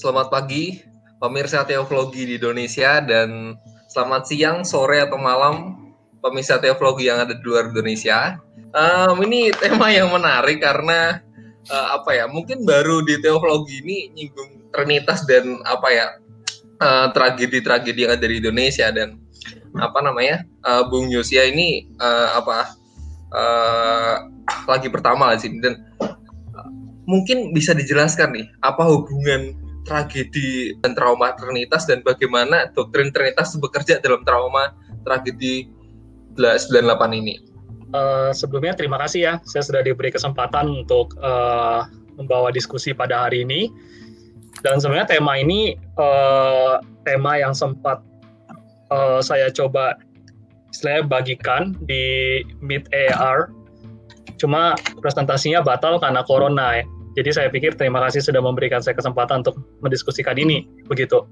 selamat pagi pemirsa teologi di Indonesia dan selamat siang, sore atau malam pemirsa teologi yang ada di luar Indonesia. Um, ini tema yang menarik karena uh, apa ya? Mungkin baru di teologi ini nyinggung Trinitas dan apa ya tragedi tragedi-tragedi yang ada di Indonesia dan apa namanya uh, Bung Yosia ini uh, apa uh, lagi pertama di sini dan mungkin bisa dijelaskan nih apa hubungan tragedi dan trauma Trinitas dan bagaimana doktrin Trinitas bekerja dalam trauma tragedi 98 ini. Uh, sebelumnya terima kasih ya, saya sudah diberi kesempatan untuk uh, membawa diskusi pada hari ini. Dan sebenarnya tema ini uh, tema yang sempat uh, saya coba istilahnya bagikan di Meet AR. Cuma presentasinya batal karena corona ya. Jadi saya pikir terima kasih sudah memberikan saya kesempatan untuk mendiskusikan ini. Begitu.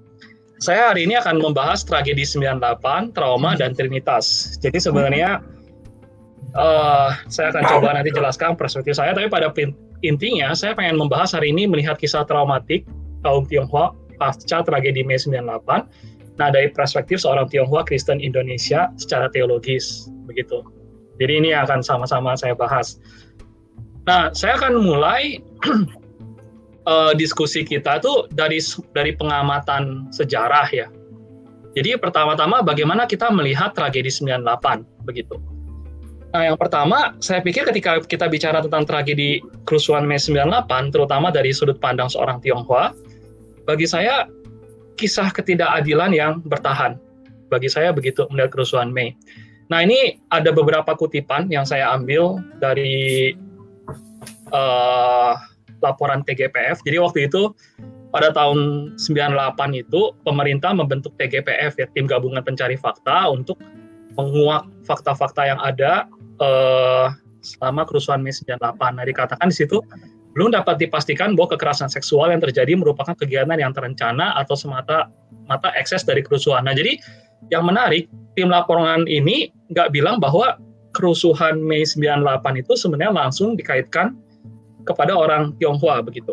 Saya hari ini akan membahas tragedi 98, trauma, dan trinitas. Jadi sebenarnya uh, saya akan coba nanti jelaskan perspektif saya, tapi pada intinya saya pengen membahas hari ini melihat kisah traumatik kaum Tionghoa pasca tragedi Mei 98. Nah, dari perspektif seorang Tionghoa Kristen Indonesia secara teologis, begitu. Jadi ini akan sama-sama saya bahas. Nah, saya akan mulai uh, diskusi kita tuh dari dari pengamatan sejarah ya. Jadi pertama-tama bagaimana kita melihat tragedi 98 begitu. Nah, yang pertama, saya pikir ketika kita bicara tentang tragedi kerusuhan Mei 98, terutama dari sudut pandang seorang Tionghoa, bagi saya kisah ketidakadilan yang bertahan. Bagi saya begitu melihat kerusuhan Mei. Nah, ini ada beberapa kutipan yang saya ambil dari uh, laporan TGPF. Jadi waktu itu pada tahun 98 itu pemerintah membentuk TGPF ya tim gabungan pencari fakta untuk menguak fakta-fakta yang ada uh, selama kerusuhan Mei 98. Nah dikatakan di situ belum dapat dipastikan bahwa kekerasan seksual yang terjadi merupakan kegiatan yang terencana atau semata mata ekses dari kerusuhan. Nah jadi yang menarik tim laporan ini nggak bilang bahwa kerusuhan Mei 98 itu sebenarnya langsung dikaitkan kepada orang Tionghoa begitu.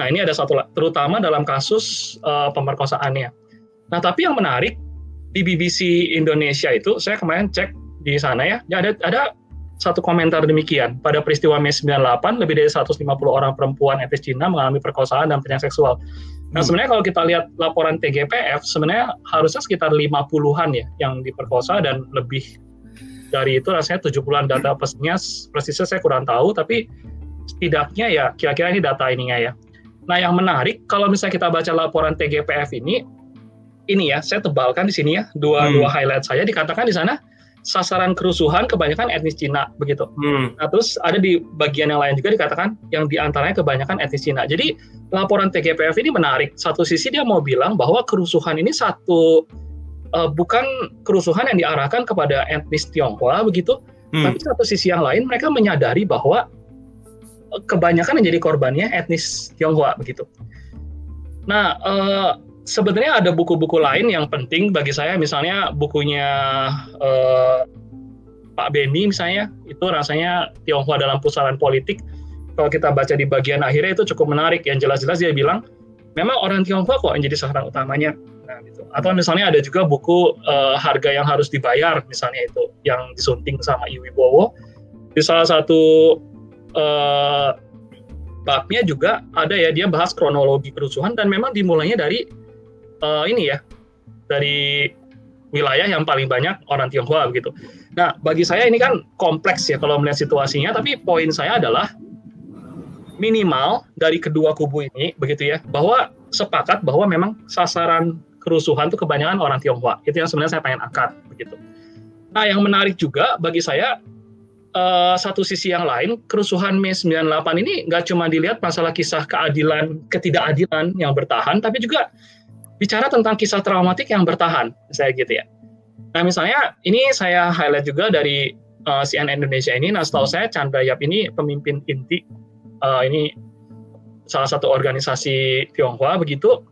Nah ini ada satu terutama dalam kasus uh, pemerkosaannya. Nah tapi yang menarik di BBC Indonesia itu saya kemarin cek di sana ya, ya ada ada satu komentar demikian pada peristiwa Mei 98 lebih dari 150 orang perempuan etnis Cina mengalami perkosaan dan penyakit seksual. Nah hmm. sebenarnya kalau kita lihat laporan TGPF sebenarnya harusnya sekitar 50-an ya yang diperkosa dan lebih dari itu rasanya 70-an data persisnya persisnya saya kurang tahu tapi setidaknya ya kira-kira ini data ininya ya. Nah yang menarik kalau misalnya kita baca laporan TGPF ini, ini ya saya tebalkan di sini ya dua hmm. dua highlight saya dikatakan di sana sasaran kerusuhan kebanyakan etnis Cina begitu. Hmm. Nah terus ada di bagian yang lain juga dikatakan yang di antaranya kebanyakan etnis Cina. Jadi laporan TGPF ini menarik. Satu sisi dia mau bilang bahwa kerusuhan ini satu uh, bukan kerusuhan yang diarahkan kepada etnis Tionghoa begitu, hmm. tapi satu sisi yang lain mereka menyadari bahwa kebanyakan yang jadi korbannya etnis Tionghoa begitu. Nah, uh, sebenarnya ada buku-buku lain yang penting bagi saya, misalnya bukunya uh, Pak Beni misalnya, itu rasanya Tionghoa dalam pusaran politik. Kalau kita baca di bagian akhirnya itu cukup menarik. Yang jelas-jelas dia bilang, memang orang Tionghoa kok yang jadi sasaran utamanya. Nah, gitu. Atau misalnya ada juga buku uh, harga yang harus dibayar, misalnya itu yang disunting sama Iwi Bowo. Di salah satu uh, babnya juga ada ya dia bahas kronologi kerusuhan dan memang dimulainya dari uh, ini ya dari wilayah yang paling banyak orang Tionghoa begitu. Nah bagi saya ini kan kompleks ya kalau melihat situasinya tapi poin saya adalah minimal dari kedua kubu ini begitu ya bahwa sepakat bahwa memang sasaran kerusuhan itu kebanyakan orang Tionghoa itu yang sebenarnya saya pengen angkat begitu. Nah yang menarik juga bagi saya uh, satu sisi yang lain, kerusuhan Mei 98 ini nggak cuma dilihat masalah kisah keadilan, ketidakadilan yang bertahan, tapi juga bicara tentang kisah traumatik yang bertahan, saya gitu ya. Nah misalnya ini saya highlight juga dari uh, eh, CNN Indonesia ini, nah setahu saya Chandra Yap ini pemimpin inti, uh, ini salah satu organisasi Tionghoa begitu,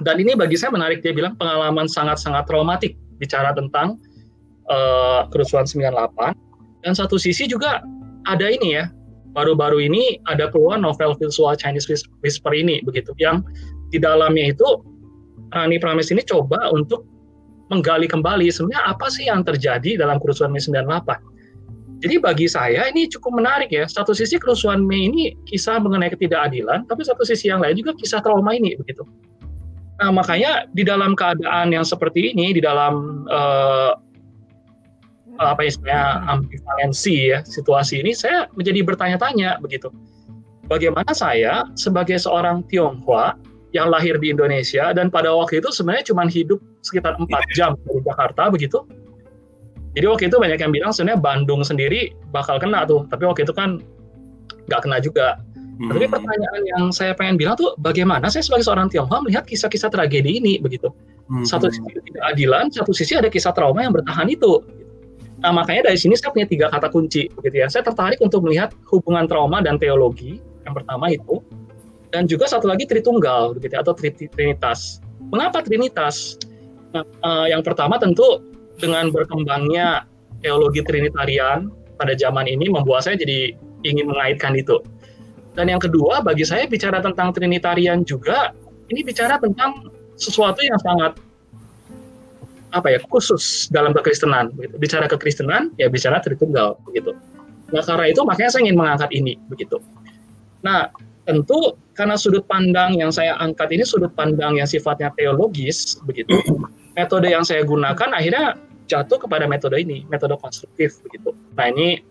dan ini bagi saya menarik, dia bilang pengalaman sangat-sangat traumatik bicara tentang uh, kerusuhan 98, dan satu sisi juga ada ini ya, baru-baru ini ada keluar novel visual Chinese Whisper ini begitu, yang di dalamnya itu Rani Prames ini coba untuk menggali kembali sebenarnya apa sih yang terjadi dalam kerusuhan Mei 98. Jadi bagi saya ini cukup menarik ya. Satu sisi kerusuhan Mei ini kisah mengenai ketidakadilan, tapi satu sisi yang lain juga kisah trauma ini begitu. Nah makanya di dalam keadaan yang seperti ini, di dalam uh, apa istilahnya ambivalensi ya situasi ini, saya menjadi bertanya-tanya begitu. Bagaimana saya sebagai seorang Tionghoa yang lahir di Indonesia dan pada waktu itu sebenarnya cuma hidup sekitar empat iya. jam dari Jakarta begitu. Jadi waktu itu banyak yang bilang sebenarnya Bandung sendiri bakal kena tuh, tapi waktu itu kan nggak kena juga. Hmm. Tapi pertanyaan yang saya pengen bilang tuh bagaimana saya sebagai seorang Tionghoa melihat kisah-kisah tragedi ini begitu. Hmm. Satu sisi tidak adilan, satu sisi ada kisah trauma yang bertahan itu. Nah makanya dari sini saya punya tiga kata kunci begitu ya. Saya tertarik untuk melihat hubungan trauma dan teologi. Yang pertama itu dan juga satu lagi Tritunggal begitu ya, atau Trinitas. Mengapa Trinitas? Nah, uh, yang pertama tentu dengan berkembangnya teologi Trinitarian pada zaman ini membuat saya jadi ingin mengaitkan itu. Dan yang kedua bagi saya bicara tentang Trinitarian juga ini bicara tentang sesuatu yang sangat apa ya khusus dalam kekristenan. Begitu. Bicara kekristenan ya bicara Tritunggal begitu. Nah karena itu makanya saya ingin mengangkat ini begitu. Nah tentu karena sudut pandang yang saya angkat ini sudut pandang yang sifatnya teologis begitu metode yang saya gunakan akhirnya jatuh kepada metode ini metode konstruktif begitu nah ini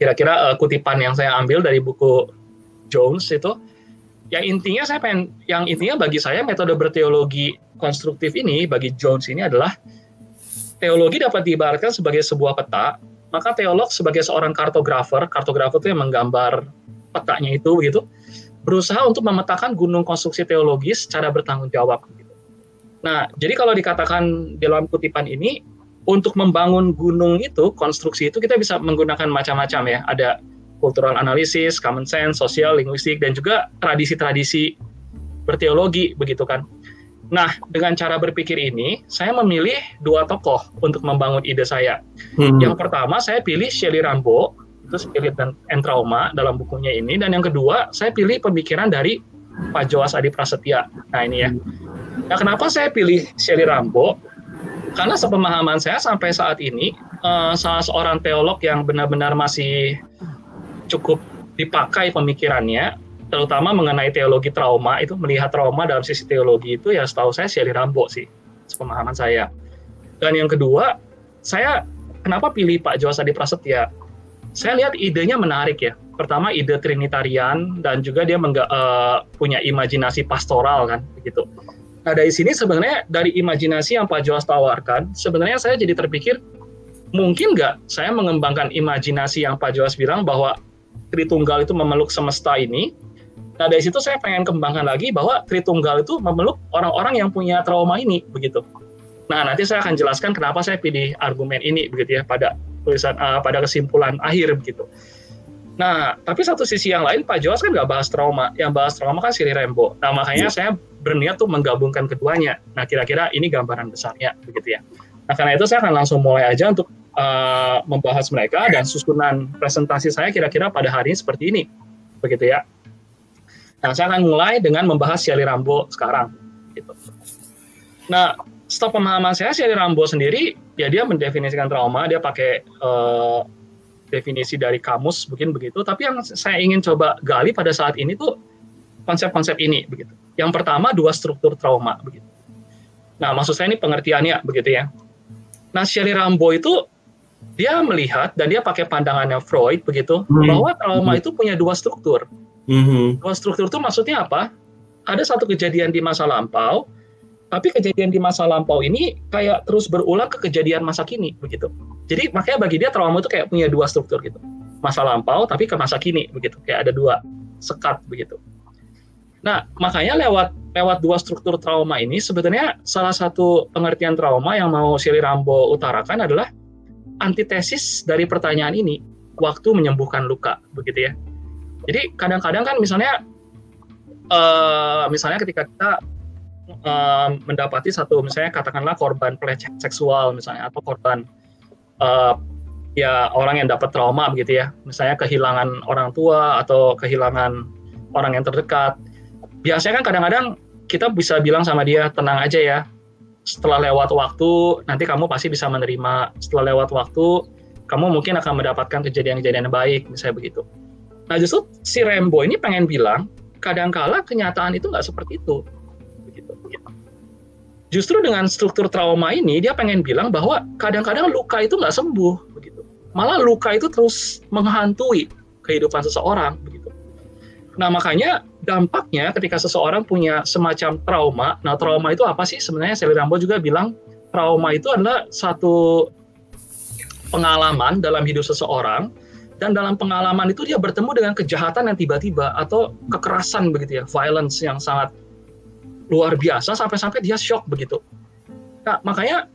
kira-kira uh, kutipan yang saya ambil dari buku Jones itu yang intinya saya pengen yang intinya bagi saya metode berteologi konstruktif ini bagi Jones ini adalah teologi dapat diibaratkan sebagai sebuah peta maka teolog sebagai seorang kartografer kartografer itu yang menggambar petanya itu begitu berusaha untuk memetakan gunung konstruksi teologis secara bertanggung jawab. Nah, jadi kalau dikatakan dalam kutipan ini, untuk membangun gunung itu, konstruksi itu kita bisa menggunakan macam-macam ya. Ada cultural analysis, common sense, sosial, linguistik, dan juga tradisi-tradisi berteologi, begitu kan. Nah, dengan cara berpikir ini, saya memilih dua tokoh untuk membangun ide saya. Hmm. Yang pertama, saya pilih Shelley Rambo, itu spirit dan and trauma dalam bukunya ini dan yang kedua saya pilih pemikiran dari Pak Joas Adi Prasetya nah ini ya nah kenapa saya pilih Shelly Rambo karena sepemahaman saya sampai saat ini uh, salah seorang teolog yang benar-benar masih cukup dipakai pemikirannya terutama mengenai teologi trauma itu melihat trauma dalam sisi teologi itu ya setahu saya Shelly Rambo sih sepemahaman saya dan yang kedua saya kenapa pilih Pak Joas Adi Prasetya saya lihat idenya menarik ya. Pertama ide Trinitarian dan juga dia mengga, uh, punya imajinasi pastoral kan begitu. Nah dari sini sebenarnya dari imajinasi yang Pak Joas tawarkan, sebenarnya saya jadi terpikir mungkin nggak saya mengembangkan imajinasi yang Pak Joas bilang bahwa Tritunggal itu memeluk semesta ini. Nah dari situ saya pengen kembangkan lagi bahwa Tritunggal itu memeluk orang-orang yang punya trauma ini begitu. Nah nanti saya akan jelaskan kenapa saya pilih argumen ini begitu ya pada tulisan uh, pada kesimpulan akhir begitu. Nah, tapi satu sisi yang lain Pak Joas kan nggak bahas trauma, yang bahas trauma kan Siri Rembo. Nah, makanya ya. saya berniat tuh menggabungkan keduanya. Nah, kira-kira ini gambaran besarnya, begitu ya. Nah, karena itu saya akan langsung mulai aja untuk uh, membahas mereka dan susunan presentasi saya kira-kira pada hari ini seperti ini, begitu ya. Nah, saya akan mulai dengan membahas Shelly Rambo sekarang, gitu. Nah, setelah pemahaman saya Shelly Rambo sendiri ya dia mendefinisikan trauma dia pakai uh, definisi dari kamus mungkin begitu. Tapi yang saya ingin coba gali pada saat ini tuh konsep-konsep ini begitu. Yang pertama dua struktur trauma begitu. Nah maksud saya ini pengertiannya begitu ya. Nah Shelley Rambo itu dia melihat dan dia pakai pandangannya Freud begitu hmm. bahwa trauma hmm. itu punya dua struktur hmm. dua struktur itu maksudnya apa ada satu kejadian di masa lampau tapi kejadian di masa lampau ini kayak terus berulang ke kejadian masa kini begitu. Jadi makanya bagi dia trauma itu kayak punya dua struktur gitu. Masa lampau tapi ke masa kini begitu. Kayak ada dua sekat begitu. Nah, makanya lewat lewat dua struktur trauma ini sebenarnya salah satu pengertian trauma yang mau Siri Rambo utarakan adalah antitesis dari pertanyaan ini, waktu menyembuhkan luka, begitu ya. Jadi kadang-kadang kan misalnya uh, misalnya ketika kita uh, mendapati satu misalnya katakanlah korban pelecehan seksual misalnya atau korban uh, ya orang yang dapat trauma begitu ya misalnya kehilangan orang tua atau kehilangan orang yang terdekat biasanya kan kadang-kadang kita bisa bilang sama dia tenang aja ya. Setelah lewat waktu, nanti kamu pasti bisa menerima. Setelah lewat waktu, kamu mungkin akan mendapatkan kejadian-kejadian baik, misalnya begitu. Nah justru si Rembo ini pengen bilang, kadangkala kenyataan itu nggak seperti itu. Justru dengan struktur trauma ini, dia pengen bilang bahwa kadang-kadang luka itu nggak sembuh. Begitu. Malah luka itu terus menghantui kehidupan seseorang. Begitu. Nah makanya dampaknya ketika seseorang punya semacam trauma, nah trauma itu apa sih? Sebenarnya Sally Rambo juga bilang trauma itu adalah satu pengalaman dalam hidup seseorang dan dalam pengalaman itu dia bertemu dengan kejahatan yang tiba-tiba atau kekerasan begitu ya, violence yang sangat luar biasa sampai-sampai dia shock begitu. Nah, makanya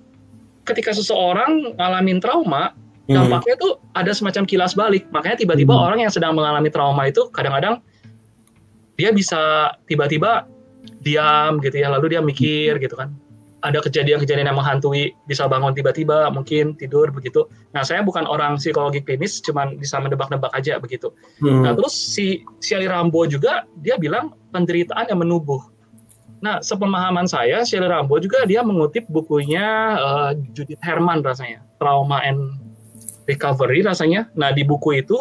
ketika seseorang ngalamin trauma, hmm. dampaknya itu ada semacam kilas balik. Makanya tiba-tiba hmm. orang yang sedang mengalami trauma itu kadang-kadang dia bisa tiba-tiba diam gitu ya lalu dia mikir gitu kan. Ada kejadian-kejadian yang menghantui bisa bangun tiba-tiba mungkin tidur begitu. Nah saya bukan orang psikologi klinis cuman bisa mendebak-nebak aja begitu. Hmm. nah terus si si Ali Rambo juga dia bilang penderitaan yang menubuh. Nah sepemahaman saya si Ali Rambo juga dia mengutip bukunya uh, Judith Herman rasanya. Trauma and Recovery rasanya. Nah di buku itu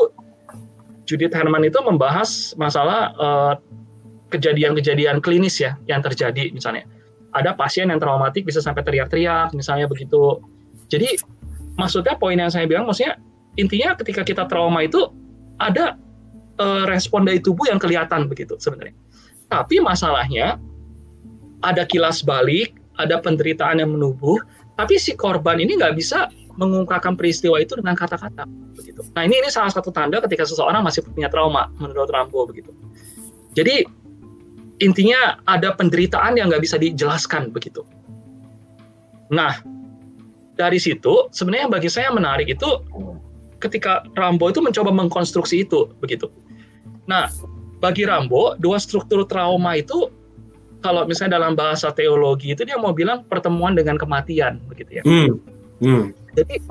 Judith Herman itu membahas masalah uh, kejadian-kejadian klinis ya yang terjadi misalnya. Ada pasien yang traumatik bisa sampai teriak-teriak misalnya begitu. Jadi maksudnya poin yang saya bilang maksudnya intinya ketika kita trauma itu ada uh, respon dari tubuh yang kelihatan begitu sebenarnya. Tapi masalahnya ada kilas balik, ada penderitaan yang menubuh, tapi si korban ini nggak bisa mengungkapkan peristiwa itu dengan kata-kata begitu. Nah, ini ini salah satu tanda ketika seseorang masih punya trauma menurut Rambo begitu. Jadi intinya ada penderitaan yang nggak bisa dijelaskan begitu. Nah, dari situ sebenarnya bagi saya menarik itu ketika Rambo itu mencoba mengkonstruksi itu begitu. Nah, bagi Rambo dua struktur trauma itu kalau misalnya dalam bahasa teologi itu dia mau bilang pertemuan dengan kematian begitu ya. Hmm. Hmm. Jadi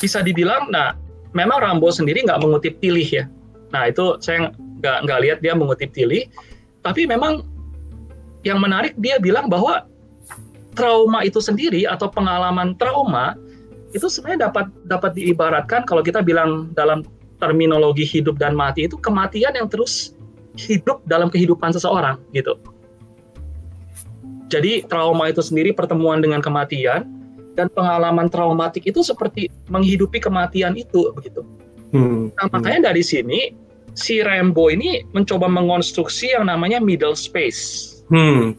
bisa dibilang, nah memang Rambo sendiri nggak mengutip tilih ya. Nah itu saya nggak nggak lihat dia mengutip tilih, tapi memang yang menarik dia bilang bahwa trauma itu sendiri atau pengalaman trauma itu sebenarnya dapat dapat diibaratkan kalau kita bilang dalam terminologi hidup dan mati itu kematian yang terus hidup dalam kehidupan seseorang gitu. Jadi trauma itu sendiri pertemuan dengan kematian dan pengalaman traumatik itu seperti menghidupi kematian itu begitu. Hmm. Nah, makanya dari sini si Rambo ini mencoba mengonstruksi yang namanya middle space. Hmm.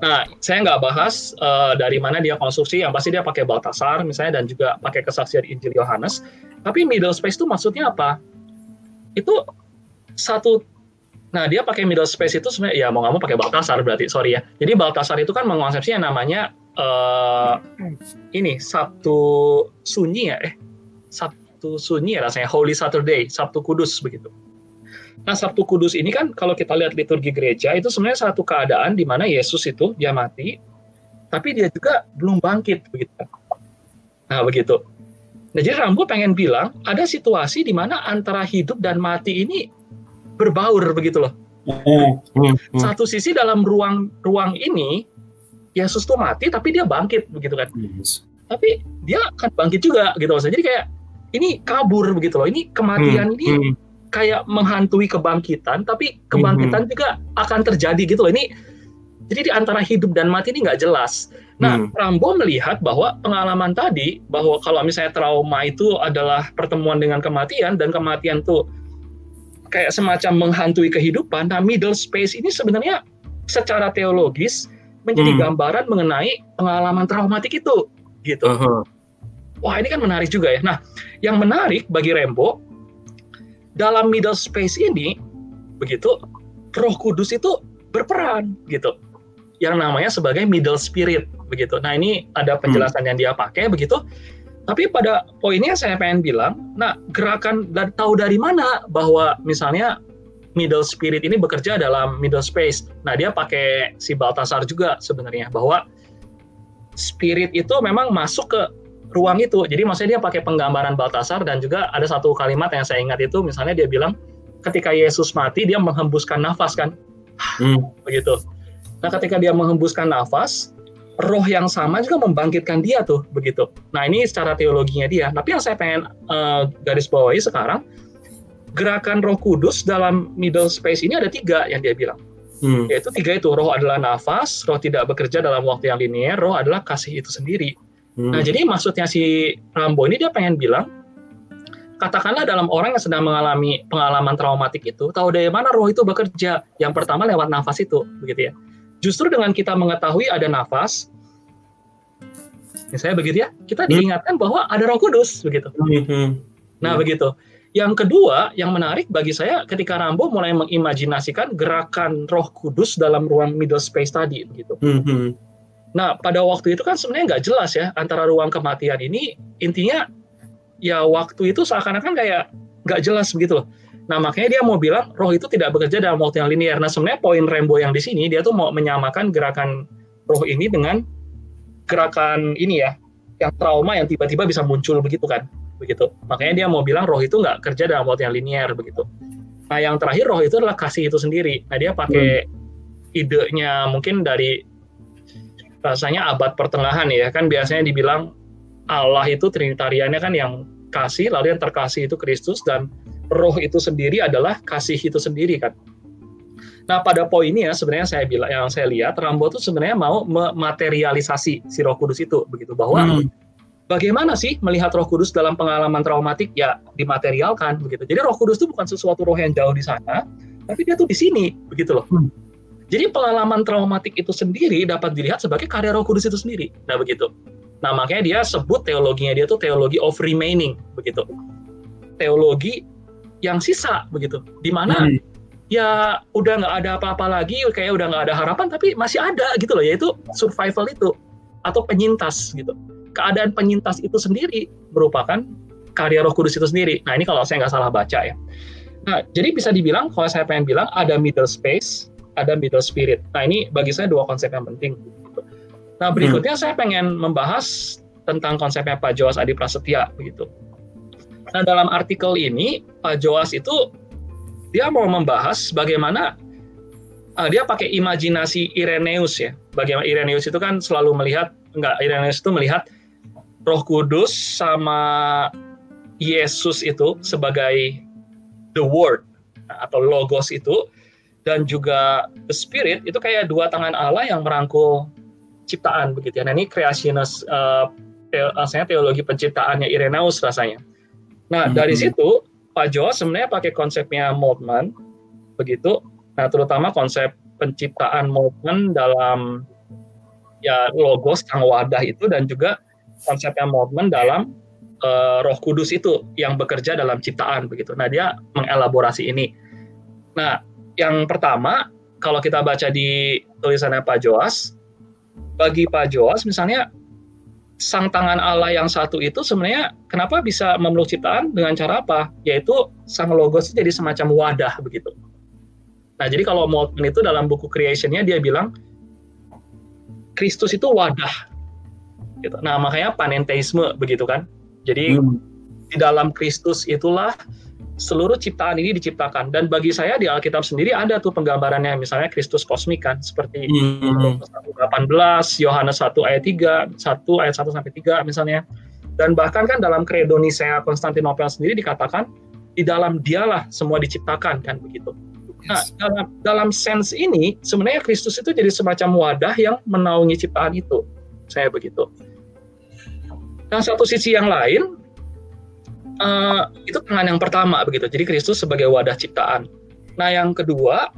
Nah, saya nggak bahas uh, dari mana dia konstruksi, yang pasti dia pakai Baltasar misalnya dan juga pakai kesaksian Injil Yohanes. Tapi middle space itu maksudnya apa? Itu satu Nah, dia pakai middle space itu sebenarnya ya mau nggak mau pakai Baltasar berarti, sorry ya. Jadi Baltasar itu kan mengonsepsi yang namanya uh, ini Sabtu Sunyi ya eh Sabtu Sunyi ya rasanya Holy Saturday Sabtu Kudus begitu. Nah Sabtu Kudus ini kan kalau kita lihat liturgi gereja itu sebenarnya satu keadaan di mana Yesus itu dia mati tapi dia juga belum bangkit begitu. Nah begitu. Nah jadi Rambo pengen bilang ada situasi di mana antara hidup dan mati ini berbaur begitu loh. Hmm, hmm, hmm. Satu sisi dalam ruang ruang ini Yesus tuh mati tapi dia bangkit begitu kan. Yes. Tapi dia akan bangkit juga gitu loh. Jadi kayak ini kabur begitu loh. Ini kematian hmm. ini hmm. kayak menghantui kebangkitan tapi kebangkitan hmm. juga akan terjadi gitu loh. Ini jadi di antara hidup dan mati ini nggak jelas. Nah, hmm. Rambo melihat bahwa pengalaman tadi bahwa kalau misalnya trauma itu adalah pertemuan dengan kematian dan kematian tuh kayak semacam menghantui kehidupan. Nah, middle space ini sebenarnya secara teologis menjadi hmm. gambaran mengenai pengalaman traumatik itu gitu. Uh -huh. Wah ini kan menarik juga ya. Nah yang menarik bagi Rembo dalam middle space ini begitu Roh Kudus itu berperan gitu. Yang namanya sebagai middle spirit begitu. Nah ini ada penjelasan hmm. yang dia pakai begitu. Tapi pada poinnya saya pengen bilang, nah gerakan dan tahu dari mana bahwa misalnya middle spirit ini bekerja dalam middle space. Nah, dia pakai si Baltasar juga sebenarnya bahwa spirit itu memang masuk ke ruang itu. Jadi maksudnya dia pakai penggambaran Baltasar dan juga ada satu kalimat yang saya ingat itu misalnya dia bilang ketika Yesus mati dia menghembuskan nafas kan. Hmm. Begitu. Nah, ketika dia menghembuskan nafas, roh yang sama juga membangkitkan dia tuh begitu. Nah, ini secara teologinya dia. Tapi yang saya pengen uh, garis bawahi sekarang, gerakan Roh Kudus dalam middle space ini ada tiga yang dia bilang. Hmm. Yaitu tiga itu, roh adalah nafas, roh tidak bekerja dalam waktu yang linear, roh adalah kasih itu sendiri. Hmm. Nah, jadi maksudnya si Rambo ini dia pengen bilang, katakanlah dalam orang yang sedang mengalami pengalaman traumatik itu, tahu dari mana roh itu bekerja? Yang pertama lewat nafas itu, begitu ya. Justru dengan kita mengetahui ada nafas, misalnya begitu ya, kita hmm. diingatkan bahwa ada roh kudus, begitu. Hmm. Nah, hmm. begitu. Yang kedua, yang menarik bagi saya ketika Rambo mulai mengimajinasikan gerakan Roh Kudus dalam ruang middle space tadi, gitu. -hmm. Nah, pada waktu itu kan sebenarnya nggak jelas ya antara ruang kematian ini intinya ya waktu itu seakan-akan kayak nggak jelas begitu loh. Nah makanya dia mau bilang roh itu tidak bekerja dalam waktu yang linear. Nah sebenarnya poin Rembo yang di sini dia tuh mau menyamakan gerakan roh ini dengan gerakan ini ya, yang trauma yang tiba-tiba bisa muncul begitu kan, begitu. Makanya dia mau bilang roh itu nggak kerja dalam waktu yang linear begitu. Nah yang terakhir roh itu adalah kasih itu sendiri. Nah dia pakai hmm. idenya mungkin dari rasanya abad pertengahan ya kan biasanya dibilang Allah itu trinitariannya kan yang kasih, lalu yang terkasih itu Kristus dan roh itu sendiri adalah kasih itu sendiri kan. Nah pada poin ini ya sebenarnya saya bilang yang saya lihat Rambo itu sebenarnya mau mematerialisasi si Roh Kudus itu begitu bahwa hmm. Bagaimana sih melihat Roh Kudus dalam pengalaman traumatik ya dimaterialkan begitu. Jadi Roh Kudus itu bukan sesuatu roh yang jauh di sana, tapi dia tuh di sini begitu loh. Hmm. Jadi pengalaman traumatik itu sendiri dapat dilihat sebagai karya Roh Kudus itu sendiri. Nah begitu. Nah, makanya dia sebut teologinya dia tuh teologi of remaining begitu. Teologi yang sisa begitu. Di mana hmm. ya udah nggak ada apa-apa lagi, kayak udah nggak ada harapan tapi masih ada gitu loh, yaitu survival itu atau penyintas gitu. Keadaan penyintas itu sendiri merupakan karya Roh Kudus itu sendiri. Nah, ini kalau saya nggak salah baca ya. Nah, jadi bisa dibilang kalau saya pengen bilang ada middle space, ada middle spirit. Nah, ini bagi saya dua konsep yang penting. Nah berikutnya hmm. saya pengen membahas tentang konsepnya Pak Joas Adi Prasetya begitu. Nah dalam artikel ini Pak Joas itu dia mau membahas bagaimana uh, dia pakai imajinasi Ireneus ya. Bagaimana Ireneus itu kan selalu melihat enggak Ireneus itu melihat Roh Kudus sama Yesus itu sebagai the word atau logos itu dan juga the spirit itu kayak dua tangan Allah yang merangkul ciptaan begitu ya. Nah ini kreasionis uh, rasanya teologi penciptaannya Irenaeus rasanya. Nah hmm. dari situ Pak Jo sebenarnya pakai konsepnya Moltmann begitu. Nah terutama konsep penciptaan Moltmann dalam ya logos yang wadah itu dan juga konsepnya Moltmann dalam uh, Roh Kudus itu yang bekerja dalam ciptaan begitu. Nah dia mengelaborasi ini. Nah yang pertama kalau kita baca di tulisannya Pak Joas, bagi Pak Joas misalnya sang tangan Allah yang satu itu sebenarnya kenapa bisa memeluk ciptaan dengan cara apa? Yaitu sang logos itu jadi semacam wadah begitu. Nah jadi kalau Moltmann itu dalam buku creationnya dia bilang Kristus itu wadah. Gitu. Nah makanya panenteisme begitu kan. Jadi hmm. di dalam Kristus itulah seluruh ciptaan ini diciptakan dan bagi saya di Alkitab sendiri ada tuh penggambarannya misalnya Kristus kosmik kan seperti mm -hmm. 18 Yohanes 1 ayat 3 1 ayat 1 sampai 3 misalnya dan bahkan kan dalam kredo Nisea Konstantinopel sendiri dikatakan di dalam dialah semua diciptakan kan begitu nah dalam dalam sense ini sebenarnya Kristus itu jadi semacam wadah yang menaungi ciptaan itu saya begitu Nah, satu sisi yang lain, uh, itu tangan yang pertama begitu. Jadi Kristus sebagai wadah ciptaan. Nah yang kedua,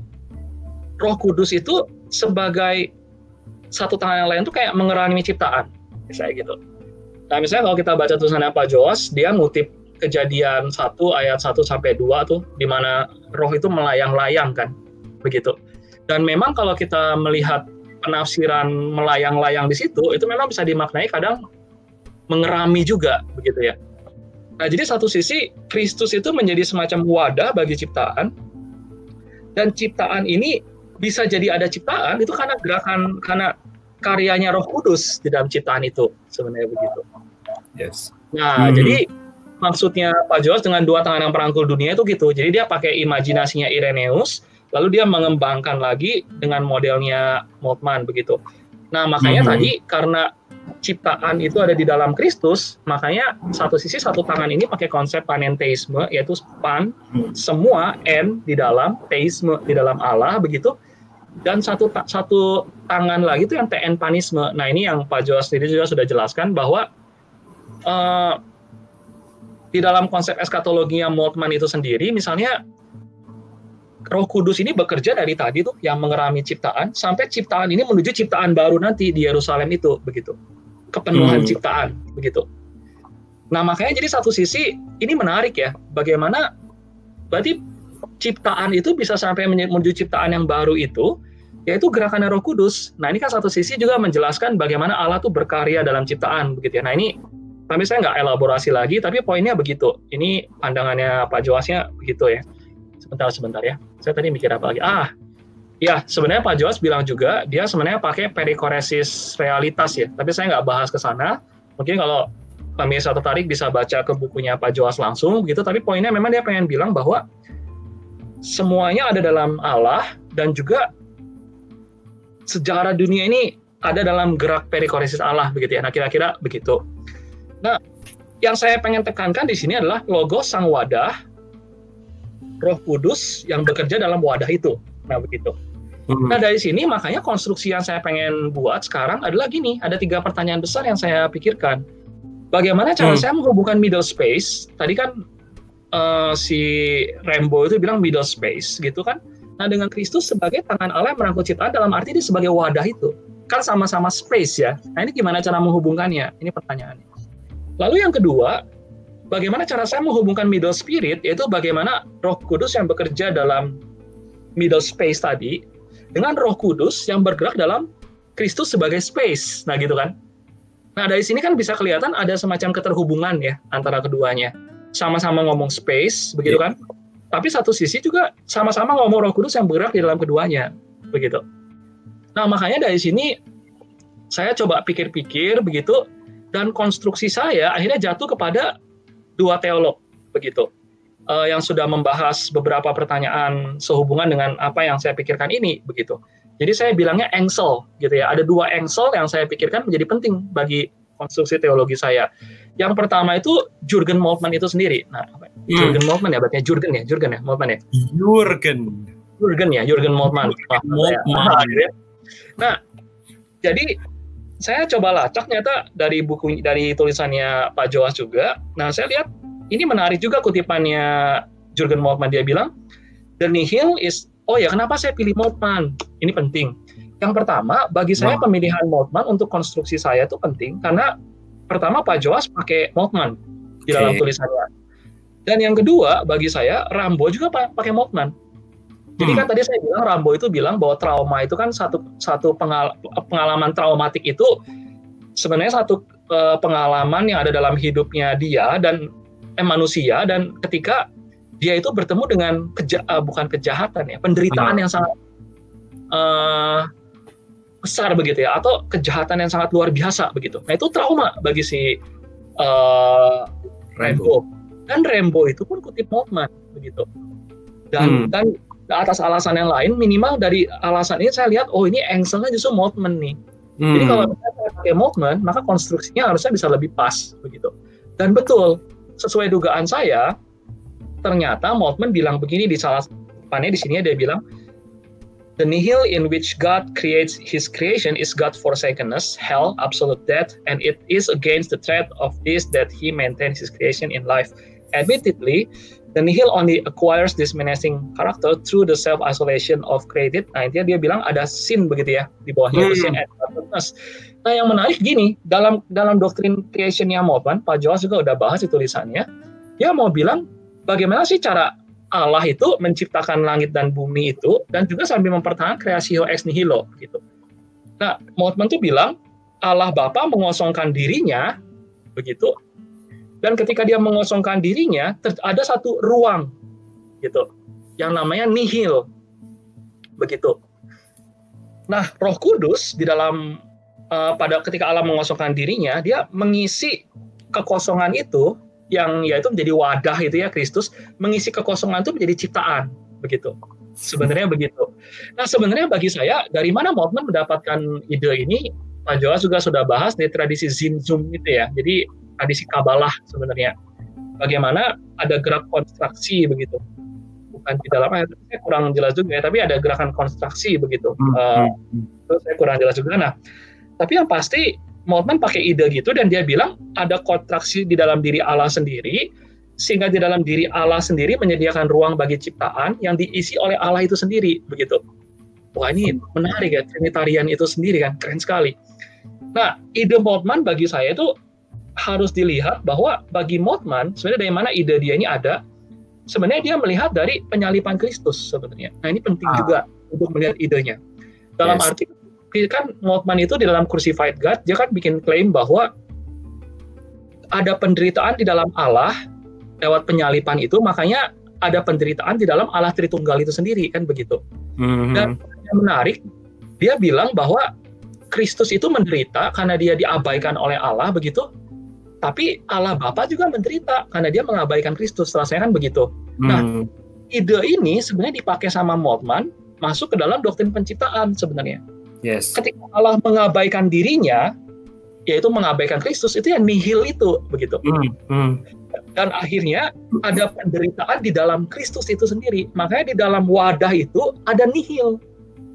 Roh Kudus itu sebagai satu tangan yang lain tuh kayak mengerangi ciptaan, misalnya gitu. Nah misalnya kalau kita baca tulisannya Pak Joas, dia ngutip kejadian 1 ayat 1 sampai 2 tuh di mana roh itu melayang-layang kan, begitu. Dan memang kalau kita melihat penafsiran melayang-layang di situ, itu memang bisa dimaknai kadang mengerami juga begitu ya. Nah, jadi satu sisi Kristus itu menjadi semacam wadah bagi ciptaan dan ciptaan ini bisa jadi ada ciptaan itu karena gerakan karena karyanya Roh Kudus di dalam ciptaan itu sebenarnya begitu. Yes. Nah, hmm. jadi maksudnya Pak Jos dengan dua tangan yang perangkul dunia itu gitu. Jadi dia pakai imajinasinya Irenaeus lalu dia mengembangkan lagi dengan modelnya Moltmann begitu. Nah makanya hmm. tadi karena ciptaan itu ada di dalam Kristus, makanya satu sisi satu tangan ini pakai konsep panenteisme yaitu pan semua n di dalam teisme di dalam Allah begitu dan satu satu tangan lagi itu yang tn panisme. Nah ini yang Pak Joas sendiri juga sudah jelaskan bahwa uh, di dalam konsep eskatologinya Moltmann itu sendiri, misalnya Roh Kudus ini bekerja dari tadi tuh yang mengerami ciptaan sampai ciptaan ini menuju ciptaan baru nanti di Yerusalem itu begitu kepenuhan hmm. ciptaan begitu. Nah makanya jadi satu sisi ini menarik ya bagaimana berarti ciptaan itu bisa sampai menuju ciptaan yang baru itu yaitu gerakan Roh Kudus. Nah ini kan satu sisi juga menjelaskan bagaimana Allah tuh berkarya dalam ciptaan begitu ya. Nah ini tapi saya nggak elaborasi lagi, tapi poinnya begitu. Ini pandangannya Pak Joasnya begitu ya. Sebentar, sebentar ya. Saya tadi mikir apa lagi? Ah, ya sebenarnya Pak Joas bilang juga dia sebenarnya pakai perikoresis realitas ya. Tapi saya nggak bahas ke sana. Mungkin kalau pemirsa tertarik bisa baca ke bukunya Pak Joas langsung gitu. Tapi poinnya memang dia pengen bilang bahwa semuanya ada dalam Allah dan juga sejarah dunia ini ada dalam gerak perikoresis Allah begitu ya. Nah kira-kira begitu. Nah, yang saya pengen tekankan di sini adalah logo sang wadah, Roh Kudus yang bekerja dalam wadah itu. Nah, begitu. Hmm. Nah, dari sini makanya konstruksi yang saya pengen buat sekarang adalah gini, ada tiga pertanyaan besar yang saya pikirkan. Bagaimana cara hmm. saya menghubungkan middle space? Tadi kan uh, si Rambo itu bilang middle space, gitu kan? Nah, dengan Kristus sebagai tangan Allah yang merangkul ciptaan dalam arti dia sebagai wadah itu. Kan sama-sama space ya. Nah, ini gimana cara menghubungkannya? Ini pertanyaannya. Lalu yang kedua, bagaimana cara saya menghubungkan middle spirit, yaitu bagaimana roh kudus yang bekerja dalam middle space tadi, dengan roh kudus yang bergerak dalam Kristus sebagai space. Nah gitu kan. Nah dari sini kan bisa kelihatan ada semacam keterhubungan ya antara keduanya. Sama-sama ngomong space, begitu yeah. kan. Tapi satu sisi juga sama-sama ngomong roh kudus yang bergerak di dalam keduanya. Begitu. Nah makanya dari sini saya coba pikir-pikir begitu dan konstruksi saya akhirnya jatuh kepada dua teolog begitu uh, yang sudah membahas beberapa pertanyaan sehubungan dengan apa yang saya pikirkan ini begitu. Jadi saya bilangnya engsel gitu ya. Ada dua engsel yang saya pikirkan menjadi penting bagi konstruksi teologi saya. Yang pertama itu Jurgen Moltmann itu sendiri. Nah, hmm. Jurgen Moltmann ya, berarti Jurgen ya, Jurgen ya, Moltmann ya. Jurgen. Jurgen ya, Jurgen Moltmann. Moltmann. Ya. Nah, jadi saya coba lacak ternyata dari buku dari tulisannya Pak Joas juga. Nah, saya lihat ini menarik juga kutipannya Jurgen Moltmann dia bilang the nihil is oh ya kenapa saya pilih Moltmann? Ini penting. Yang pertama, bagi saya wow. pemilihan Moltmann untuk konstruksi saya itu penting karena pertama Pak Joas pakai Moltmann di okay. dalam tulisannya. Dan yang kedua, bagi saya Rambo juga pakai Moltmann. Jadi kan hmm. tadi saya bilang Rambo itu bilang bahwa trauma itu kan satu satu pengal, pengalaman traumatik itu sebenarnya satu uh, pengalaman yang ada dalam hidupnya dia dan eh, manusia dan ketika dia itu bertemu dengan keja, uh, bukan kejahatan ya penderitaan hmm. yang sangat uh, besar begitu ya atau kejahatan yang sangat luar biasa begitu. Nah itu trauma bagi si uh, Rambo. Dan Rambo itu pun kutip Moltmann begitu. Dan hmm. dan atas alasan yang lain minimal dari alasan ini saya lihat oh ini engselnya justru Moltmann nih hmm. jadi kalau saya pakai Moltmann maka konstruksinya harusnya bisa lebih pas begitu dan betul sesuai dugaan saya ternyata Moltmann bilang begini di salah depannya di sini dia bilang The nihil in which God creates his creation is God forsakenness, hell, absolute death, and it is against the threat of this that he maintains his creation in life. Admittedly, The nihil only acquires this menacing character through the self isolation of created. Nah intinya dia bilang ada sin begitu ya di bawahnya hmm. sin and. Nah yang menarik gini dalam dalam doktrin creationnya Moban, Pak Joas juga udah bahas di tulisannya. Dia mau bilang bagaimana sih cara Allah itu menciptakan langit dan bumi itu dan juga sambil mempertahankan kreasi ex nihilo gitu. Nah, Mothman tuh bilang Allah Bapa mengosongkan dirinya begitu dan ketika dia mengosongkan dirinya, ada satu ruang gitu yang namanya nihil. Begitu. Nah, Roh Kudus di dalam uh, pada ketika Allah mengosongkan dirinya, dia mengisi kekosongan itu yang yaitu menjadi wadah itu ya Kristus, mengisi kekosongan itu menjadi ciptaan, begitu. Sebenarnya begitu. Nah, sebenarnya bagi saya dari mana Moltmann mendapatkan ide ini? Pak Joas juga sudah bahas di tradisi Zinzum itu ya. Jadi tradisi Kabalah sebenarnya. Bagaimana ada gerak konstruksi begitu. Bukan di dalam ayat, saya kurang jelas juga ya, tapi ada gerakan konstruksi begitu. Hmm. Uh, itu saya kurang jelas juga. Nah, tapi yang pasti Moltmann pakai ide gitu dan dia bilang ada kontraksi di dalam diri Allah sendiri sehingga di dalam diri Allah sendiri menyediakan ruang bagi ciptaan yang diisi oleh Allah itu sendiri begitu. Wah ini menarik ya Trinitarian itu sendiri kan keren sekali. Nah ide Moltmann bagi saya itu harus dilihat bahwa bagi Moltmann sebenarnya dari mana ide dia ini ada sebenarnya dia melihat dari penyalipan Kristus sebenarnya. Nah ini penting ah. juga untuk melihat idenya. Dalam yes. arti kan Moltmann itu di dalam Crucified God dia kan bikin klaim bahwa ada penderitaan di dalam Allah lewat penyalipan itu makanya ada penderitaan di dalam Allah Tritunggal itu sendiri kan begitu. Mm-hmm. Dan yang menarik dia bilang bahwa Kristus itu menderita karena dia diabaikan oleh Allah begitu. Tapi Allah Bapa juga menderita karena dia mengabaikan Kristus. Rasanya kan begitu. Mm. Nah, ide ini sebenarnya dipakai sama Moltmann masuk ke dalam doktrin penciptaan sebenarnya. Yes. Ketika Allah mengabaikan dirinya, yaitu mengabaikan Kristus, itu yang nihil itu begitu. Mm. Mm dan akhirnya ada penderitaan di dalam Kristus itu sendiri. Makanya di dalam wadah itu ada nihil,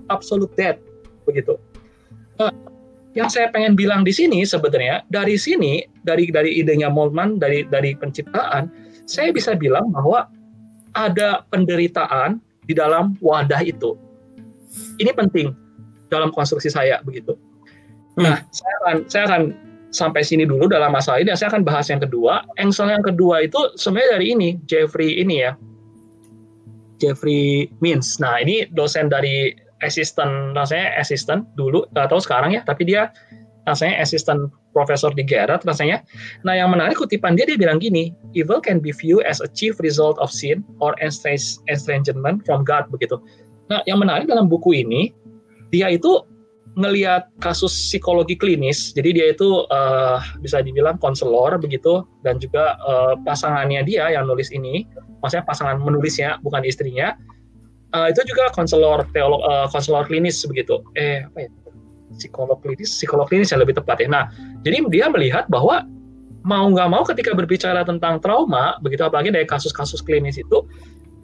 absolute death, begitu. Nah, yang saya pengen bilang di sini sebenarnya dari sini dari dari idenya Moltmann dari dari penciptaan, saya bisa bilang bahwa ada penderitaan di dalam wadah itu. Ini penting dalam konstruksi saya begitu. Nah, hmm. saya akan saya akan sampai sini dulu dalam masalah ini. Saya akan bahas yang kedua. Engsel yang kedua itu sebenarnya dari ini, Jeffrey ini ya. Jeffrey Mins. Nah, ini dosen dari assistant, rasanya assistant dulu, nggak tahu sekarang ya, tapi dia rasanya assistant profesor di Gerard rasanya. Nah, yang menarik kutipan dia, dia bilang gini, evil can be viewed as a chief result of sin or estrangement from God, begitu. Nah, yang menarik dalam buku ini, dia itu ngelihat kasus psikologi klinis, jadi dia itu uh, bisa dibilang konselor begitu, dan juga uh, pasangannya dia yang nulis ini, maksudnya pasangan menulisnya bukan istrinya, uh, itu juga konselor teolog, uh, konselor klinis begitu. Eh apa ya? Psikolog klinis, psikolog klinis yang lebih tepat ya. Nah, jadi dia melihat bahwa mau nggak mau ketika berbicara tentang trauma, begitu apalagi dari kasus-kasus klinis itu,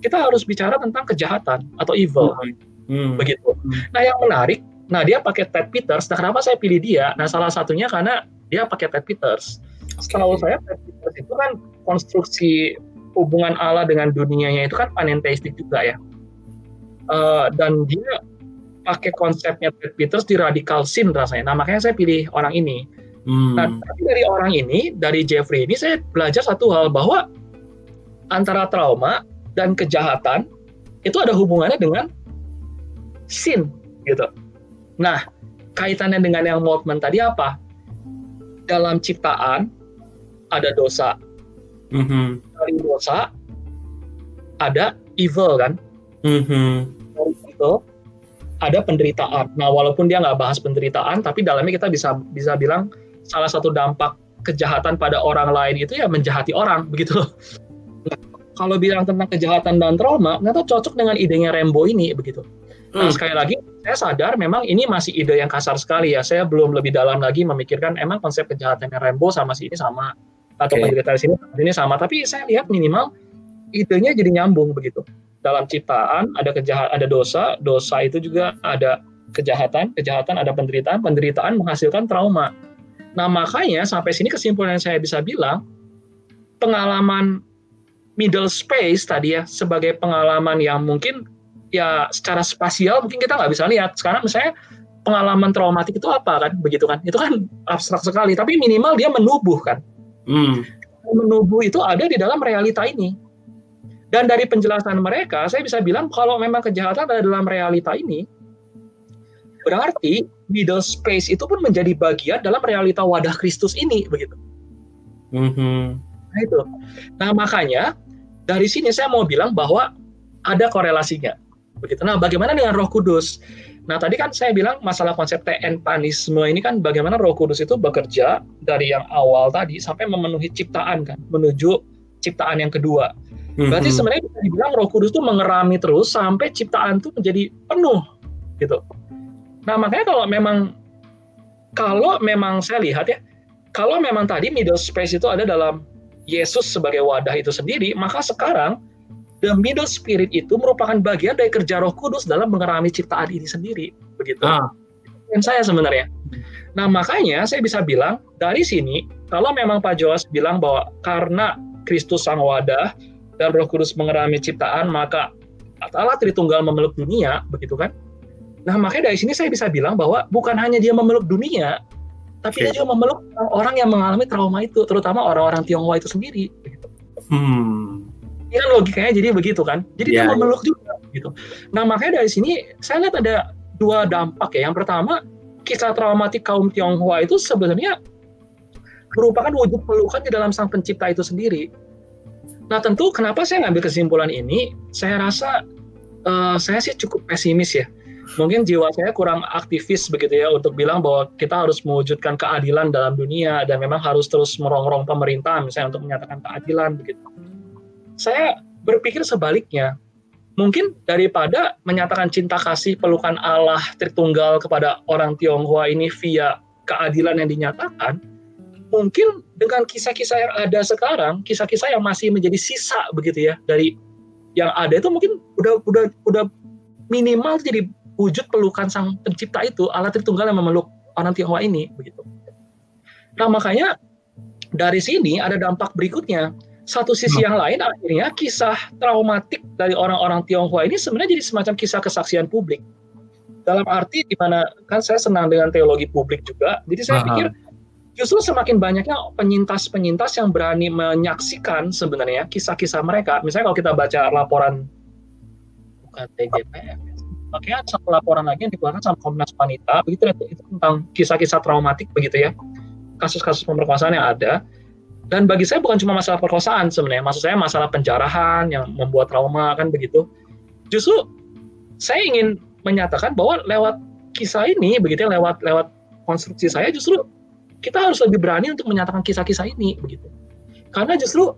kita harus bicara tentang kejahatan atau evil, hmm. Hmm. begitu. Nah, yang menarik Nah, dia pakai Ted Peters. Nah, kenapa saya pilih dia? Nah, salah satunya karena dia pakai Ted Peters. Setahu saya Ted Peters itu kan konstruksi hubungan Allah dengan dunianya itu kan panenteistik juga ya. Uh, dan dia pakai konsepnya Ted Peters di radical sin rasanya. Nah, makanya saya pilih orang ini. Hmm. Nah, tapi dari orang ini, dari Jeffrey ini saya belajar satu hal bahwa antara trauma dan kejahatan itu ada hubungannya dengan sin gitu. Nah, kaitannya dengan yang Moltmann tadi apa? Dalam ciptaan ada dosa. Mm-hmm. Dari dosa ada evil kan? Mm-hmm. Dari evil ada penderitaan. Nah, walaupun dia nggak bahas penderitaan, tapi dalamnya kita bisa bisa bilang salah satu dampak kejahatan pada orang lain itu ya menjahati orang begitu loh. Nah, kalau bilang tentang kejahatan dan trauma, ternyata cocok dengan idenya Rembo ini begitu. Nah, hmm. sekali lagi saya sadar memang ini masih ide yang kasar sekali ya. Saya belum lebih dalam lagi memikirkan emang konsep kejahatannya Rembo sama si ini sama atau okay. penderita sini ini sama. Tapi saya lihat minimal idenya jadi nyambung begitu. Dalam ciptaan ada kejahat, ada dosa, dosa itu juga ada kejahatan, kejahatan ada penderitaan, penderitaan menghasilkan trauma. Nah makanya sampai sini kesimpulan yang saya bisa bilang pengalaman middle space tadi ya sebagai pengalaman yang mungkin ya secara spasial mungkin kita nggak bisa lihat. Sekarang misalnya pengalaman traumatik itu apa kan, begitu kan? Itu kan abstrak sekali, tapi minimal dia menubuh kan. Hmm. Menubuh itu ada di dalam realita ini. Dan dari penjelasan mereka, saya bisa bilang kalau memang kejahatan ada dalam realita ini, berarti middle space itu pun menjadi bagian dalam realita wadah Kristus ini, begitu. Mm-hmm. Nah itu. Nah makanya dari sini saya mau bilang bahwa ada korelasinya begitu. Nah, bagaimana dengan Roh Kudus? Nah, tadi kan saya bilang masalah konsep TN panisme ini kan bagaimana Roh Kudus itu bekerja dari yang awal tadi sampai memenuhi ciptaan kan, menuju ciptaan yang kedua. Berarti mm-hmm. sebenarnya bisa dibilang Roh Kudus itu mengerami terus sampai ciptaan itu menjadi penuh gitu. Nah, makanya kalau memang kalau memang saya lihat ya, kalau memang tadi middle space itu ada dalam Yesus sebagai wadah itu sendiri, maka sekarang the middle spirit itu merupakan bagian dari kerja Roh Kudus dalam mengerami ciptaan ini sendiri, begitu. Ah. Dan saya sebenarnya. Nah, makanya saya bisa bilang dari sini kalau memang Pak Joas bilang bahwa karena Kristus sang wadah dan Roh Kudus mengerami ciptaan, maka Allah Tritunggal memeluk dunia, begitu kan? Nah, makanya dari sini saya bisa bilang bahwa bukan hanya dia memeluk dunia, tapi okay. dia juga memeluk orang yang mengalami trauma itu, terutama orang-orang Tionghoa itu sendiri. Gitu. Hmm. Ini kan logikanya jadi begitu kan? Jadi yeah, dia ya. memeluk yeah. juga gitu. Nah, makanya dari sini saya lihat ada dua dampak ya. Yang pertama, kisah traumatik kaum Tionghoa itu sebenarnya merupakan wujud pelukan di dalam sang pencipta itu sendiri. Nah, tentu kenapa saya ngambil kesimpulan ini? Saya rasa uh, saya sih cukup pesimis ya mungkin jiwa saya kurang aktivis begitu ya untuk bilang bahwa kita harus mewujudkan keadilan dalam dunia dan memang harus terus merongrong pemerintah misalnya untuk menyatakan keadilan begitu. Saya berpikir sebaliknya. Mungkin daripada menyatakan cinta kasih pelukan Allah Tritunggal kepada orang Tionghoa ini via keadilan yang dinyatakan, mungkin dengan kisah-kisah yang ada sekarang, kisah-kisah yang masih menjadi sisa begitu ya dari yang ada itu mungkin udah udah udah minimal jadi wujud pelukan sang pencipta itu Allah Tritunggal yang memeluk orang Tionghoa ini begitu. Nah makanya dari sini ada dampak berikutnya. Satu sisi hmm. yang lain akhirnya kisah traumatik dari orang-orang Tionghoa ini sebenarnya jadi semacam kisah kesaksian publik. Dalam arti di mana kan saya senang dengan teologi publik juga. Jadi saya Aha. pikir justru semakin banyaknya penyintas-penyintas yang berani menyaksikan sebenarnya kisah-kisah mereka. Misalnya kalau kita baca laporan bukan TGPF makanya satu laporan lagi yang dikeluarkan sama Komnas Wanita begitu itu, itu tentang kisah-kisah traumatik begitu ya kasus-kasus pemerkosaan yang ada dan bagi saya bukan cuma masalah perkosaan sebenarnya maksud saya masalah penjarahan yang membuat trauma kan begitu justru saya ingin menyatakan bahwa lewat kisah ini begitu ya lewat lewat konstruksi saya justru kita harus lebih berani untuk menyatakan kisah-kisah ini begitu karena justru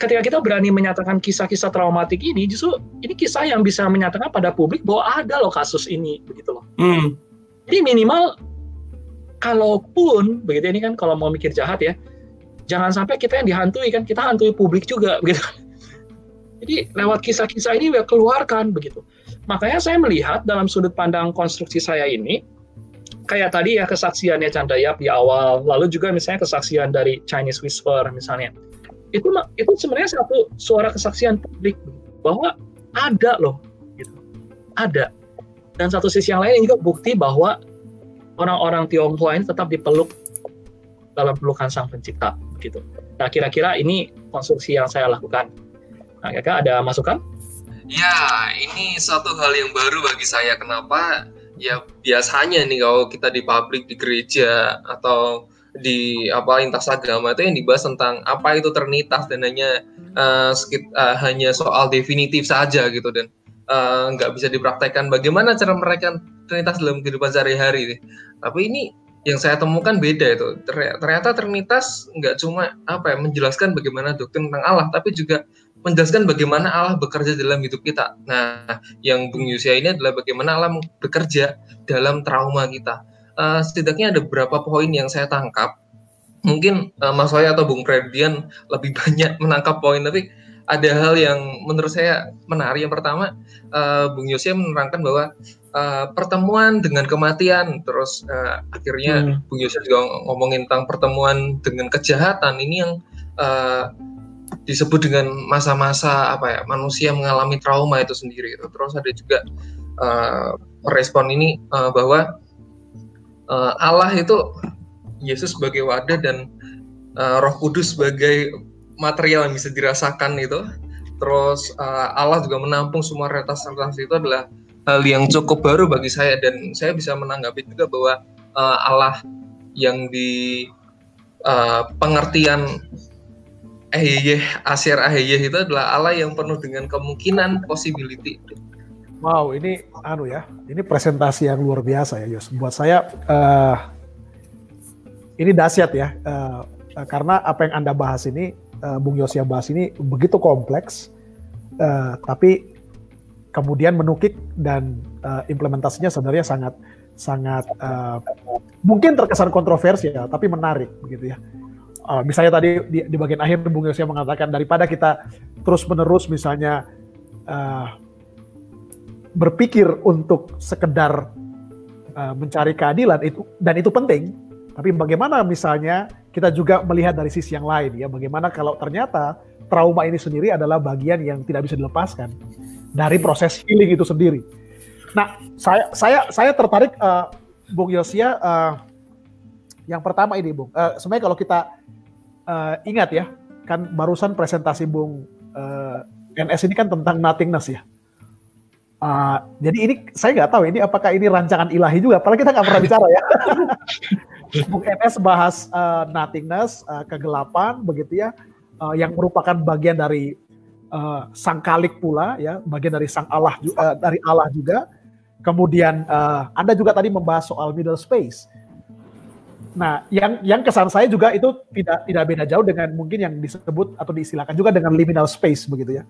ketika kita berani menyatakan kisah-kisah traumatik ini, justru ini kisah yang bisa menyatakan pada publik bahwa ada loh kasus ini, begitu loh. Hmm. Jadi minimal, kalaupun begitu ini kan kalau mau mikir jahat ya, jangan sampai kita yang dihantui kan, kita hantui publik juga, begitu. Jadi lewat kisah-kisah ini ya keluarkan begitu. Makanya saya melihat dalam sudut pandang konstruksi saya ini, kayak tadi ya kesaksiannya Chandra Yap di awal, lalu juga misalnya kesaksian dari Chinese Whisper misalnya itu itu sebenarnya satu suara kesaksian publik bahwa ada loh gitu ada dan satu sisi yang lain juga bukti bahwa orang-orang Tionghoa ini tetap dipeluk dalam pelukan sang pencipta gitu. Nah kira-kira ini konstruksi yang saya lakukan. Nah kira ada masukan? Ya ini satu hal yang baru bagi saya. Kenapa? Ya biasanya nih kalau kita di publik di gereja atau di apa lintas agama itu yang dibahas tentang apa itu ternitas dan hanya uh, sekit, uh, hanya soal definitif saja gitu. Dan eh, nggak uh, bisa dipraktekkan bagaimana cara mereka ternitas dalam kehidupan sehari-hari. Tapi ini yang saya temukan beda itu ternyata ternitas nggak cuma apa ya menjelaskan bagaimana doktrin tentang Allah tapi juga menjelaskan bagaimana Allah bekerja dalam hidup kita. Nah, yang Bung Yusia ini adalah bagaimana Allah bekerja dalam trauma kita uh, setidaknya ada beberapa poin yang saya tangkap. Mungkin uh, Mas Soya atau Bung Predian lebih banyak menangkap poin, tapi ada hal yang menurut saya menarik. Yang pertama, uh, Bung Yosef menerangkan bahwa uh, pertemuan dengan kematian, terus uh, akhirnya hmm. Bung Yosef juga ngomongin tentang pertemuan dengan kejahatan. Ini yang uh, disebut dengan masa-masa apa ya manusia mengalami trauma itu sendiri. Terus ada juga uh, respon ini uh, bahwa uh, Allah itu Yesus sebagai wadah dan uh, Roh Kudus sebagai material yang bisa dirasakan itu. Terus uh, Allah juga menampung semua realitas-realitas itu adalah hal yang cukup baru bagi saya dan saya bisa menanggapi juga bahwa uh, Allah yang di uh, pengertian Ehye, Asyir Ehye itu adalah Allah yang penuh dengan kemungkinan, possibility. Wow, ini anu ya, ini presentasi yang luar biasa ya, Yos. Buat saya uh, ini dahsyat ya, uh, karena apa yang anda bahas ini, uh, Bung Yos yang bahas ini begitu kompleks uh, tapi kemudian menukik dan uh, implementasinya sebenarnya sangat sangat uh, mungkin terkesan kontroversial tapi menarik begitu ya. Uh, misalnya tadi di, di bagian akhir Bung Yosya mengatakan daripada kita terus menerus misalnya uh, berpikir untuk sekedar uh, mencari keadilan itu dan itu penting tapi bagaimana misalnya kita juga melihat dari sisi yang lain ya bagaimana kalau ternyata trauma ini sendiri adalah bagian yang tidak bisa dilepaskan dari proses healing itu sendiri. Nah, saya saya saya tertarik uh, Bung Yosia uh, yang pertama ini, Bung. Uh, sebenarnya kalau kita uh, ingat ya, kan barusan presentasi Bung uh, NS ini kan tentang nothingness ya. Uh, jadi ini saya nggak tahu ini apakah ini rancangan ilahi juga, apalagi kita nggak pernah bicara ya. Bung NS bahas uh, nothingness, uh, kegelapan, begitu ya, uh, yang merupakan bagian dari uh, sang kalik pula, ya, bagian dari sang Allah, uh, dari Allah juga Kemudian uh, Anda juga tadi membahas soal middle space. Nah, yang yang kesan saya juga itu tidak tidak beda jauh dengan mungkin yang disebut atau diistilahkan juga dengan liminal space begitu ya.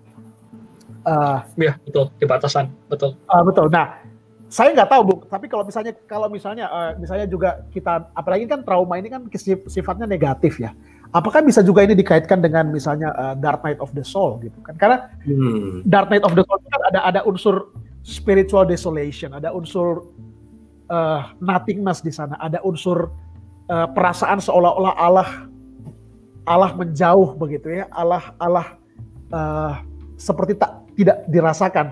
Uh, ya betul di batasan betul. Uh, betul. Nah, saya nggak tahu bu, tapi kalau misalnya kalau misalnya uh, misalnya juga kita apalagi kan trauma ini kan sifatnya negatif ya. Apakah bisa juga ini dikaitkan dengan misalnya uh, Dark Night of the Soul gitu kan? Karena hmm. Dark Night of the Soul kan ada ada unsur spiritual desolation, ada unsur uh, nothingness di sana, ada unsur uh, perasaan seolah-olah Allah Allah menjauh begitu ya, Allah Allah uh, seperti tak tidak dirasakan.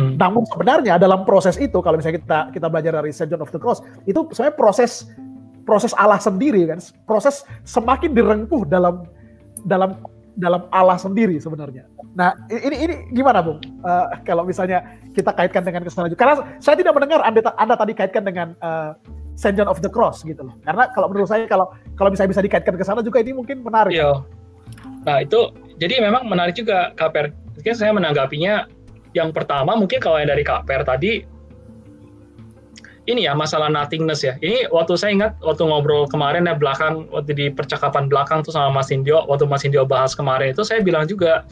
Hmm. Namun sebenarnya dalam proses itu kalau misalnya kita kita belajar dari Saint John of the Cross itu sebenarnya proses proses Allah sendiri kan, proses semakin direngkuh dalam dalam dalam Allah sendiri sebenarnya. Nah, ini ini gimana, Bung? Uh, kalau misalnya kita kaitkan dengan kesalahan Karena saya tidak mendengar Anda, Anda tadi kaitkan dengan uh, Saint John of the Cross gitu loh. Karena kalau menurut saya kalau kalau bisa bisa dikaitkan ke sana juga ini mungkin menarik. Iya. Nah, itu jadi memang menarik juga Kaper. Mungkin saya menanggapinya yang pertama mungkin kalau yang dari Kaper tadi ini ya masalah nothingness ya. Ini waktu saya ingat waktu ngobrol kemarin ya belakang waktu di percakapan belakang tuh sama Mas Indio waktu Mas Indio bahas kemarin itu saya bilang juga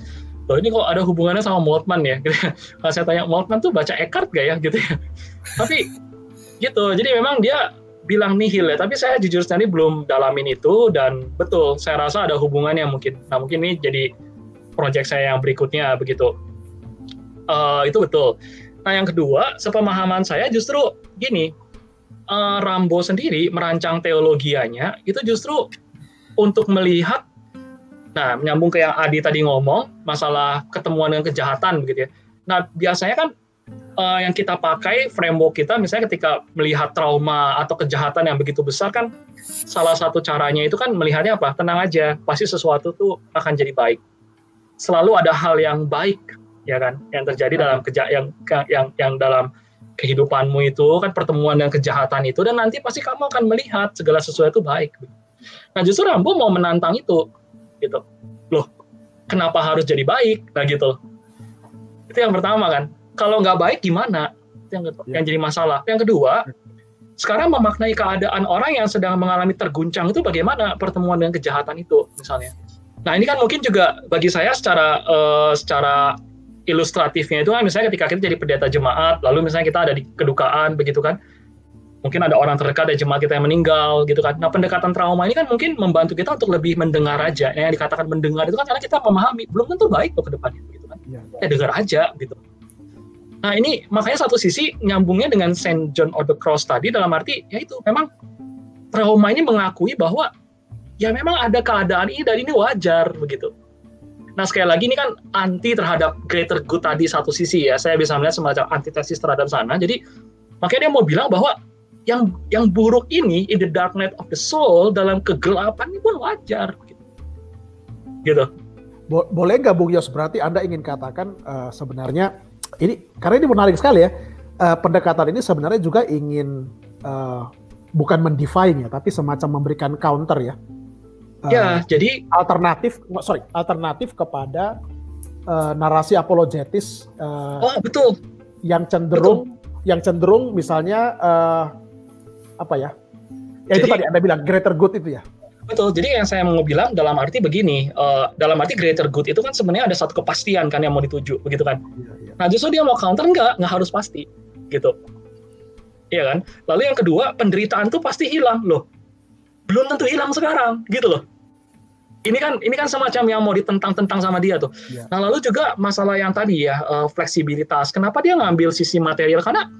loh ini kok ada hubungannya sama Moltmann ya. Gitu. Kalau saya tanya Moltmann tuh baca Eckhart gak ya gitu ya. Tapi gitu. Jadi memang dia bilang nihil ya. Tapi saya jujur sendiri belum dalamin itu dan betul saya rasa ada hubungannya mungkin. Nah mungkin ini jadi proyek saya yang berikutnya begitu. Uh, itu betul. Nah yang kedua, sepemahaman saya justru gini, uh, Rambo sendiri merancang teologianya itu justru untuk melihat, nah menyambung ke yang Adi tadi ngomong masalah ketemuan dengan kejahatan begitu ya. Nah biasanya kan uh, yang kita pakai framework kita misalnya ketika melihat trauma atau kejahatan yang begitu besar kan salah satu caranya itu kan melihatnya apa? Tenang aja pasti sesuatu tuh akan jadi baik. Selalu ada hal yang baik ya kan yang terjadi dalam keja yang yang yang dalam kehidupanmu itu kan pertemuan dengan kejahatan itu dan nanti pasti kamu akan melihat segala sesuatu baik. Nah justru Rambo mau menantang itu gitu. Loh, kenapa harus jadi baik? Nah gitu. Itu yang pertama kan. Kalau nggak baik gimana? Itu yang, ya. yang jadi masalah. Yang kedua, sekarang memaknai keadaan orang yang sedang mengalami terguncang itu bagaimana pertemuan dengan kejahatan itu misalnya. Nah ini kan mungkin juga bagi saya secara uh, secara ilustratifnya itu kan misalnya ketika kita jadi pendeta jemaat, lalu misalnya kita ada di kedukaan begitu kan, mungkin ada orang terdekat dari jemaat kita yang meninggal gitu kan. Nah pendekatan trauma ini kan mungkin membantu kita untuk lebih mendengar aja. Yang dikatakan mendengar itu kan karena kita memahami, belum tentu baik loh ke depannya gitu kan. Ya, ya dengar aja gitu. Nah ini makanya satu sisi nyambungnya dengan Saint John of the Cross tadi dalam arti ya itu memang trauma ini mengakui bahwa ya memang ada keadaan ini dan ini wajar begitu Nah sekali lagi ini kan anti terhadap greater good tadi satu sisi ya. Saya bisa melihat semacam antitesis terhadap sana. Jadi makanya dia mau bilang bahwa yang yang buruk ini in the dark night of the soul dalam kegelapan ini pun wajar. Gitu. Bo boleh nggak Bung Yos berarti Anda ingin katakan uh, sebenarnya ini karena ini menarik sekali ya. Uh, pendekatan ini sebenarnya juga ingin uh, bukan mendefine ya, tapi semacam memberikan counter ya ya, uh, jadi alternatif, sorry, alternatif kepada uh, narasi apologetis. Uh, oh betul. Yang cenderung, betul. yang cenderung misalnya uh, apa ya? Ya jadi, itu tadi anda bilang greater good itu ya. Betul. Jadi yang saya mau bilang dalam arti begini, uh, dalam arti greater good itu kan sebenarnya ada satu kepastian kan yang mau dituju, begitu kan? Iya, iya. Nah justru dia mau counter enggak, nggak harus pasti, gitu. Iya kan? Lalu yang kedua, penderitaan itu pasti hilang loh. Belum tentu hilang sekarang, gitu loh. Ini kan ini kan semacam yang mau ditentang-tentang sama dia tuh. Ya. Nah lalu juga masalah yang tadi ya uh, fleksibilitas. Kenapa dia ngambil sisi material? Karena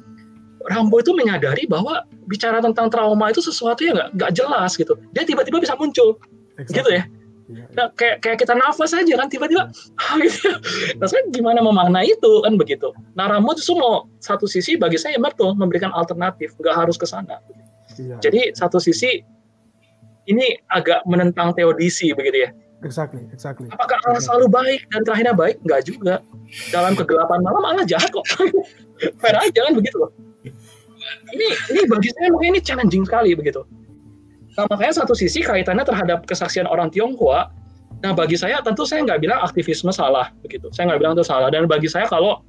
Rambo itu menyadari bahwa bicara tentang trauma itu sesuatu yang nggak nggak jelas gitu. Dia tiba-tiba bisa muncul, exactly. gitu ya. Iya. Nah, kayak kayak kita nafas aja kan tiba-tiba yeah. gitu. Nah, saya gimana memaknai itu kan begitu. Nah, Rambo itu mau satu sisi bagi saya betul memberikan alternatif, nggak harus ke sana. Yeah. Jadi satu sisi ini agak menentang teodisi begitu ya. Exactly, exactly. Apakah Allah selalu baik dan terakhirnya baik? Enggak juga. Dalam kegelapan malam Allah jahat kok. Fair aja kan begitu loh ini ini bagi saya mungkin ini challenging sekali begitu. Nah, makanya satu sisi kaitannya terhadap kesaksian orang Tionghoa. Nah, bagi saya tentu saya nggak bilang aktivisme salah begitu. Saya nggak bilang itu salah. Dan bagi saya kalau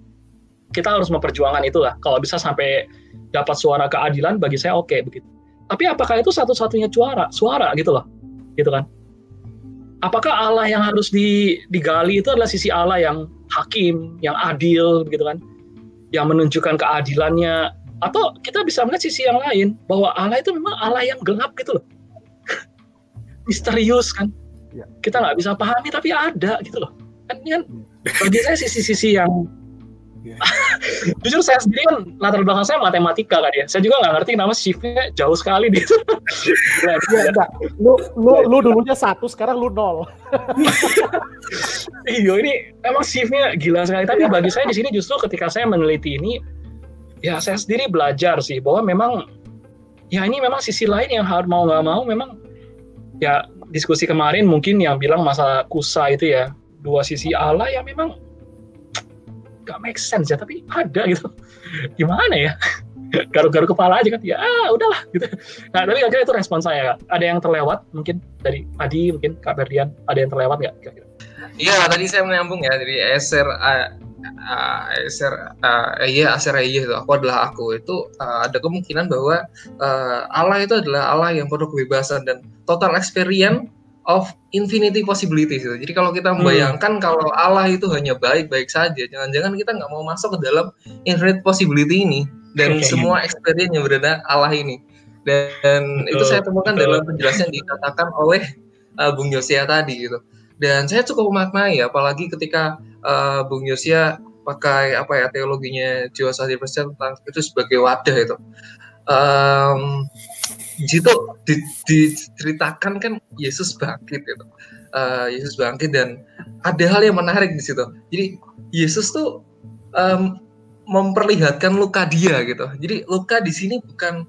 kita harus memperjuangkan itulah. Kalau bisa sampai dapat suara keadilan, bagi saya oke okay, begitu. Tapi apakah itu satu-satunya suara? Suara gitu loh, gitu kan? Apakah Allah yang harus digali itu adalah sisi Allah yang hakim, yang adil, begitu kan? Yang menunjukkan keadilannya, atau kita bisa melihat sisi yang lain bahwa Allah itu memang Allah yang gelap gitu loh. Misterius kan. Ya. Kita nggak bisa pahami tapi ada gitu loh. Kan kan ya. bagi saya sisi-sisi yang ya. jujur saya sendiri kan latar belakang saya matematika kan ya. Saya juga nggak ngerti nama shiftnya jauh sekali di itu. ya, ya, Lu lu lu dulunya satu, sekarang lu nol. iya ini emang shiftnya gila sekali. Tapi bagi saya di sini justru ketika saya meneliti ini ya saya sendiri belajar sih bahwa memang ya ini memang sisi lain yang harus mau nggak mau memang ya diskusi kemarin mungkin yang bilang masalah kusa itu ya dua sisi Allah yang memang gak make sense ya tapi ada gitu. Gimana ya? Garu-garu kepala aja kan ya ah udahlah gitu. Nah tapi akhirnya itu respon saya kak. Ada yang terlewat mungkin dari Adi mungkin Kak Berdian ada yang terlewat nggak Iya tadi saya menyambung ya dari Acer uh, iya Acer iya itu aku adalah aku. Itu uh, ada kemungkinan bahwa uh, Allah itu adalah Allah yang penuh kebebasan dan total experience of infinity possibilities itu. Jadi kalau kita hmm. membayangkan hmm. kalau Allah itu hanya baik-baik saja, jangan-jangan kita nggak mau masuk ke dalam infinite possibility ini dan okay. semua experience yang berada Allah ini. Dan betul, itu saya temukan betul. dalam penjelasan yang dikatakan oleh uh, Bung Yosia tadi gitu. Dan saya cukup memaknai apalagi ketika uh, Bung Yosia pakai apa ya teologinya Jiwa Sadi tentang itu sebagai wadah itu. Um, itu di, diceritakan kan Yesus bangkit itu. Uh, Yesus bangkit dan ada hal yang menarik di situ. Jadi Yesus tuh um, memperlihatkan luka dia gitu. Jadi luka di sini bukan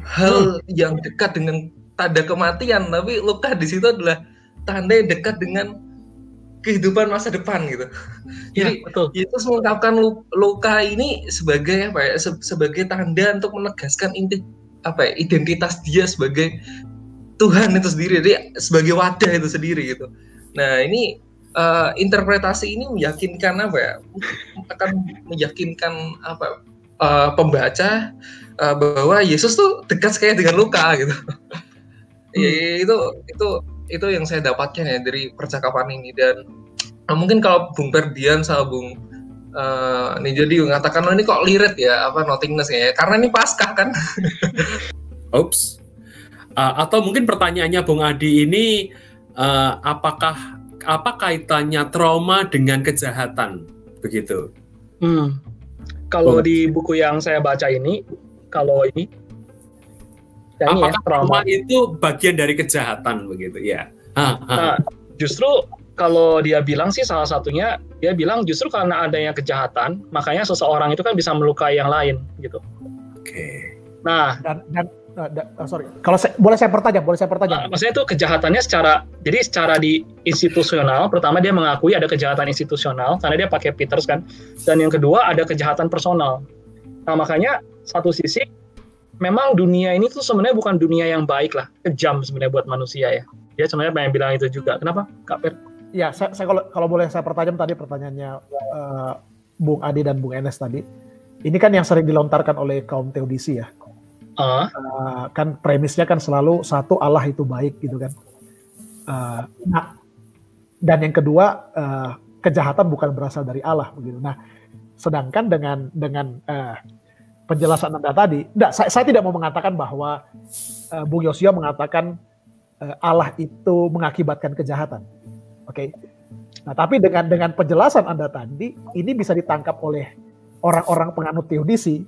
hal yang dekat dengan tanda kematian, tapi luka di situ adalah tanda yang dekat dengan kehidupan masa depan gitu. Ya, Jadi betul. Yesus mengungkapkan luka ini sebagai apa ya? sebagai tanda untuk menegaskan inti apa ya? identitas dia sebagai Tuhan itu sendiri, jadi sebagai wadah itu sendiri gitu. Nah ini uh, interpretasi ini meyakinkan apa ya? akan meyakinkan apa uh, pembaca uh, bahwa Yesus tuh dekat sekali dengan luka gitu. Hmm. Ya, itu itu itu yang saya dapatkan ya dari percakapan ini dan nah, mungkin kalau Bung Perdian sama Bung uh, nih jadi mengatakan oh, ini kok lirit ya apa nothingness ya karena ini pasca kan Oops. Uh, atau mungkin pertanyaannya Bung Adi ini uh, apakah apa kaitannya trauma dengan kejahatan begitu? Hmm. Kalau di buku yang saya baca ini, kalau ini Apakah ya, trauma. itu bagian dari kejahatan begitu ya? Ah, ah. Nah, justru kalau dia bilang sih salah satunya dia bilang justru karena adanya kejahatan makanya seseorang itu kan bisa melukai yang lain gitu. Oke. Okay. Nah dan dan uh, uh, sorry kalau saya, boleh saya pertanyaan boleh saya pertanyaan. Uh, maksudnya itu kejahatannya secara jadi secara di institusional pertama dia mengakui ada kejahatan institusional karena dia pakai Peters kan dan yang kedua ada kejahatan personal. Nah makanya satu sisi memang dunia ini tuh sebenarnya bukan dunia yang baik lah, kejam sebenarnya buat manusia ya. Dia sebenarnya pengen bilang itu juga. Kenapa, Kak Per? Ya, saya, saya kalau, kalau boleh saya pertajam tadi pertanyaannya uh, Bung Adi dan Bung Enes tadi. Ini kan yang sering dilontarkan oleh kaum teodisi ya. Uh. Uh, kan premisnya kan selalu satu Allah itu baik gitu kan. Uh, nah, dan yang kedua uh, kejahatan bukan berasal dari Allah begitu. Nah, sedangkan dengan dengan uh, penjelasan anda tadi, enggak, saya, saya tidak mau mengatakan bahwa uh, Bung Yosio mengatakan uh, Allah itu mengakibatkan kejahatan, oke? Okay? Nah, tapi dengan dengan penjelasan anda tadi, ini bisa ditangkap oleh orang-orang penganut teodisi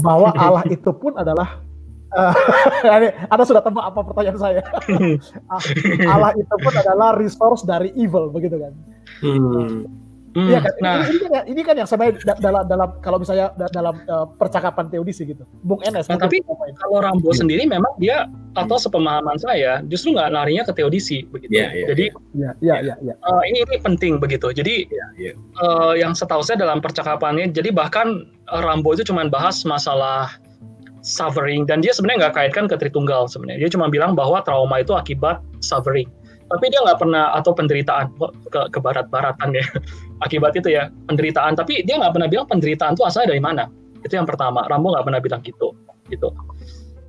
bahwa Allah itu pun adalah uh, Anda sudah temu apa pertanyaan saya? Allah itu pun adalah resource dari evil begitu kan? Hmm. Hmm, ya kan? Nah, ini, ini, kan, ini kan yang sebenarnya dalam dalam kalau misalnya dalam uh, percakapan teodisi gitu, Bung Enes. Nah, tapi kalau Rambo ya. sendiri memang dia atau sepemahaman saya justru nggak larinya ke teodisi begitu. Ya, ya, Jadi ya, ya, ya, ya. Uh, ini ini penting begitu. Jadi ya, ya. Uh, yang setahu saya dalam percakapannya, jadi bahkan uh, Rambo itu cuma bahas masalah suffering dan dia sebenarnya nggak kaitkan ke Tritunggal sebenarnya. Dia cuma bilang bahwa trauma itu akibat suffering tapi dia nggak pernah atau penderitaan ke, ke barat-baratan ya. Akibat itu ya penderitaan. Tapi dia nggak pernah bilang penderitaan itu asalnya dari mana. Itu yang pertama. Rambo nggak pernah bilang gitu gitu.